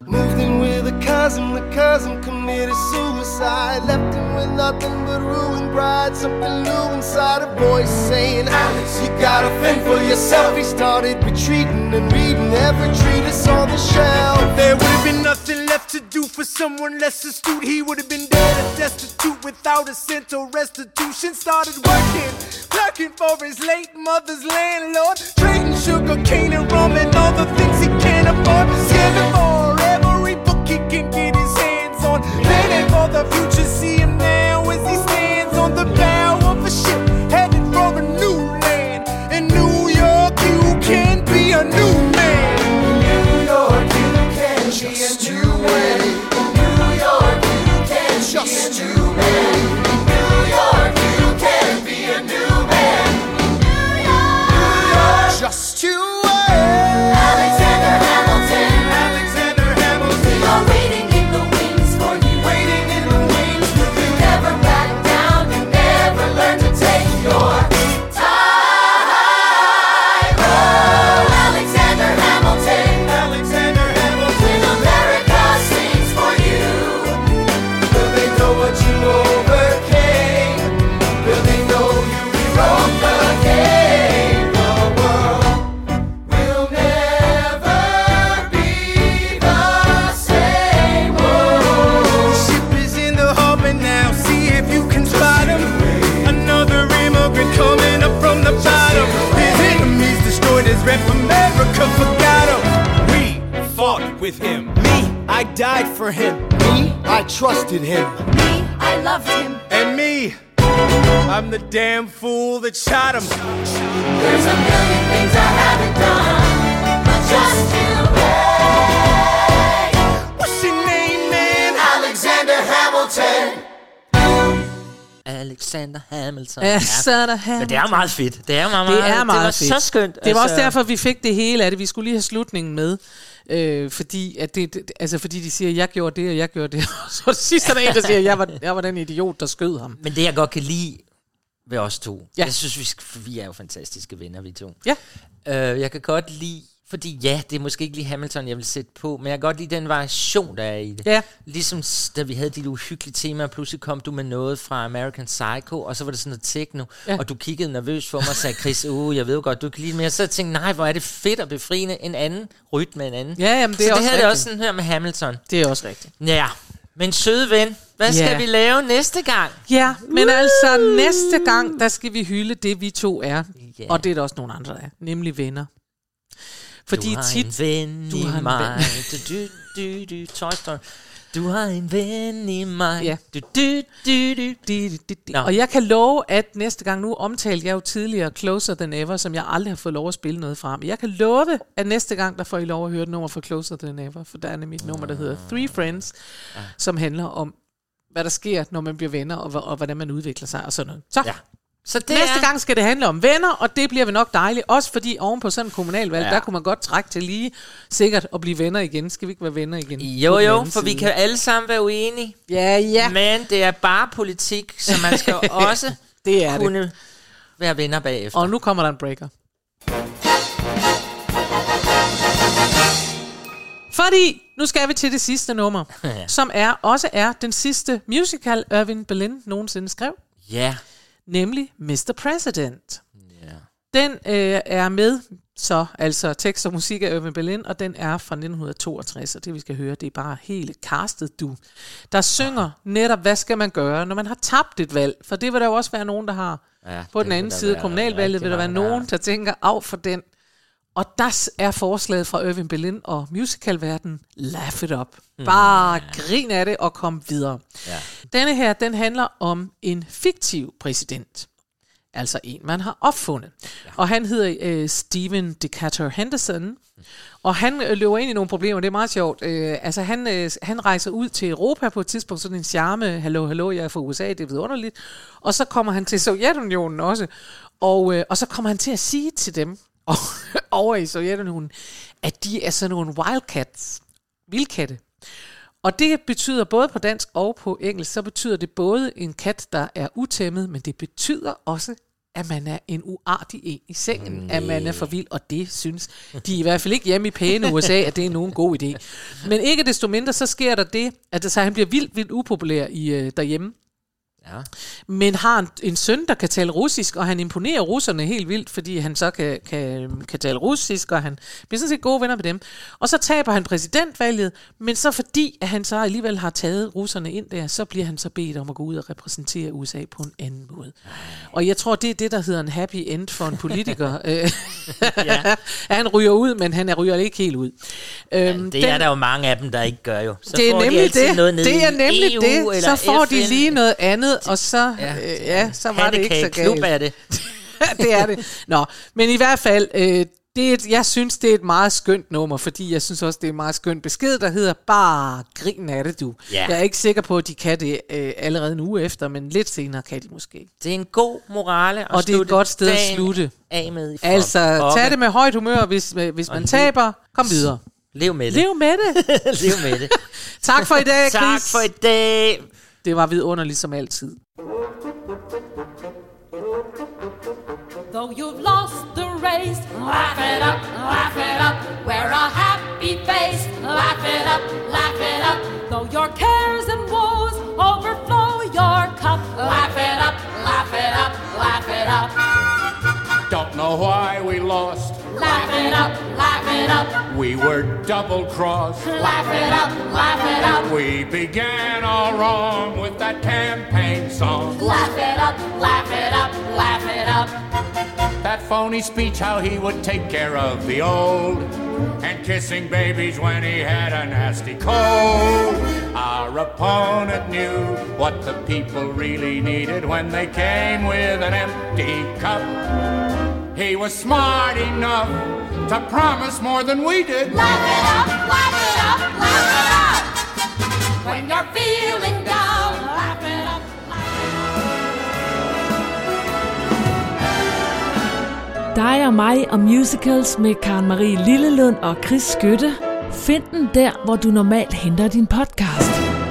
Moved in with a cousin, the cousin committed suicide. Left him with nothing but ruined pride. Something new inside a voice saying, Alex, you gotta fend for yourself. He started retreating and reading every treatise on the shelf. There would have been nothing left to do for someone less astute. He would have been dead and destitute without a cent or restitution. Started working, clerking for his late mother's landlord, trading sugar cane and rum and all the things he can't afford. Scamming for every book he can get his for the future, see him now as he stands on the bow of a ship headed for a new land. In New York, you can be a new trusted him. Me, I loved him. And me, I'm the damn fool that shot him. There's a million things I haven't done, but just you wait. What's your name, man? Alexander Hamilton. Alexander Hamilton. Alexander Men Hamilton. det er meget fedt. Det er meget, Det meget, er meget det var fedt. så skønt. Det var altså. også derfor, vi fik det hele af det. Vi skulle lige have slutningen med. Øh, fordi, at det, det, altså fordi de siger, jeg gjorde det, og jeg gjorde det. så det sidste er der en, der siger, jeg var, jeg var den idiot, der skød ham. Men det, jeg godt kan lide ved os to, Ja. jeg synes, vi, vi er jo fantastiske venner, vi to. Ja. Øh, jeg kan godt lide, fordi ja, det er måske ikke lige Hamilton, jeg vil sætte på, men jeg kan godt lide den variation, der er i det. Ja. Ligesom da vi havde de uhyggelige temaer, pludselig kom du med noget fra American Psycho, og så var det sådan noget techno, Ja. og du kiggede nervøst på mig og sagde, Chris, uh, jeg ved godt, du kan lide det, men jeg så tænkte, nej, hvor er det fedt og befriende, en anden rytme en anden. Ja, jamen, det så er det også er rigtigt. også sådan her med Hamilton. Det er også rigtigt. Ja, men søde ven, hvad skal vi lave næste gang? Ja, men altså næste gang, der skal vi hylde det, vi to er. Ja. Og det er der også nogle andre, der er. Nemlig venner. Fordi du har tit... en ven du har en mig. ven. Du, du, du, du, Toy Story. Du har en ven i mig. Ja. Du, du, du, du. Di, di, di. Nå. Og jeg kan love, at næste gang, nu omtalte jeg jo tidligere Closer Than Ever, som jeg aldrig har fået lov at spille noget fra. Men jeg kan love, at næste gang, der får I lov at høre et nummer fra Closer Than Ever, for der er nemlig et nummer, der hedder Three Friends, som handler om, hvad der sker, når man bliver venner, og, og hvordan man udvikler sig og sådan noget. Så, Ja. Så det næste er, gang skal det handle om venner, og det bliver vi nok dejligt. Også fordi oven på sådan en kommunalvalg, Ja. der kunne man godt trække til lige sikkert at blive venner igen. Skal vi ikke være venner igen? Jo, jo, for vi side? kan alle sammen være uenige. Ja, ja. Men det er bare politik, så man skal også Det er det. kunne være venner bagefter. Og nu kommer der en breaker. Fordi Nu skal vi til det sidste nummer, Ja. som er også er den sidste musical, Irving Berlin nogensinde skrev, Ja. Nemlig Mr. President. Ja. Den øh, er med, så altså tekst og musik af Irving Berlin, og den er fra 1962, og det vi skal høre, det er bare hele castet, du. Der synger netop, hvad skal man gøre, når man har tabt et valg, for det vil der jo også være nogen, der har. Ja, På den anden side af kommunalvalget vil der være nogen, der tænker, af for den. Og der er forslaget fra Irving Berlin og musicalverdenen, laugh it up. Bare grin af det og kom videre. Ja. Denne her, den handler om en fiktiv præsident. Altså en, man har opfundet. Ja. Og han hedder øh, Stephen Decatur Henderson. Og han øh, løber ind i nogle problemer, det er meget sjovt. Øh, altså han, øh, han rejser ud til Europa på et tidspunkt, sådan en charme, hallo, hallo, jeg er fra USA, det er vidunderligt. Og så kommer han til Sovjetunionen også. Og, øh, og så kommer han til at sige til dem over i Sovjetunionen, at de er sådan nogle wildcats, vildkatte. Og det betyder både på dansk og på engelsk, så betyder det både en kat, der er utæmmet, men det betyder også, at man er en uartig en i sengen, at man er for vild, og det synes de er i hvert fald ikke hjemme i pæne USA, at det er nogen god idé. Men ikke desto mindre, så sker der det, at så han bliver vildt, vildt upopulær i, øh, derhjemme, Ja. men har en, en søn, der kan tale russisk, og han imponerer russerne helt vildt, fordi han så kan, kan, kan tale russisk, og han bliver sådan set gode venner med dem. Og så taber han præsidentvalget, men så fordi at han så alligevel har taget russerne ind der, så bliver han så bedt om at gå ud og repræsentere USA på en anden måde. Og jeg tror, det er det, der hedder en happy end for en politiker. Øh, ja. han ryger ud, men han er ryger ikke helt ud. Øhm, Det er der jo mange af dem, der ikke gør jo. Så det er får de nemlig altid det. Noget nede det er nemlig EU det. Så får FN. de lige noget andet, og så, ja, øh, ja, så var det ikke så galt. er det. det er det. Nå, men i hvert fald, øh, det er et, jeg synes, det er et meget skønt nummer, fordi jeg synes også, det er en meget skønt besked, der hedder, bare grin af det, du. Ja. Jeg er ikke sikker på, at de kan det øh, allerede en uge efter, men lidt senere kan de måske. Det er en god morale at Og det er et godt sted at slutte. Af med. for Altså, pokker. tag det med højt humør, hvis, hvis man taber. Kom videre. Lev med det. Lev med det. Lev med det. tak for i dag, Tak Chris. for i dag. Det var vidunderligt som altid. Though you've lost the race, laugh it up, laugh it up. Wear a happy face, laugh it up, laugh it up. Though your cares and woes overflow your cup, laugh it up, laugh it up, laugh it up. Know why we lost. Laugh it up, laugh it up, We were double crossed. laugh it up, laugh it up. We began all wrong with that campaign song. Laugh it up, laugh it up, laugh it up. That phony speech, how he would take care of the old. And kissing babies when he had a nasty cold. Our opponent knew what the people really needed when they came with an empty cup. He was smart enough to promise more than we did. Laugh it up, laugh it up, laugh it up. When you're feeling down, laugh it up. Dig og mig og musicals med Karen Marie Lillelund og Chris Skytte. Find den der, hvor du normalt henter din podcast.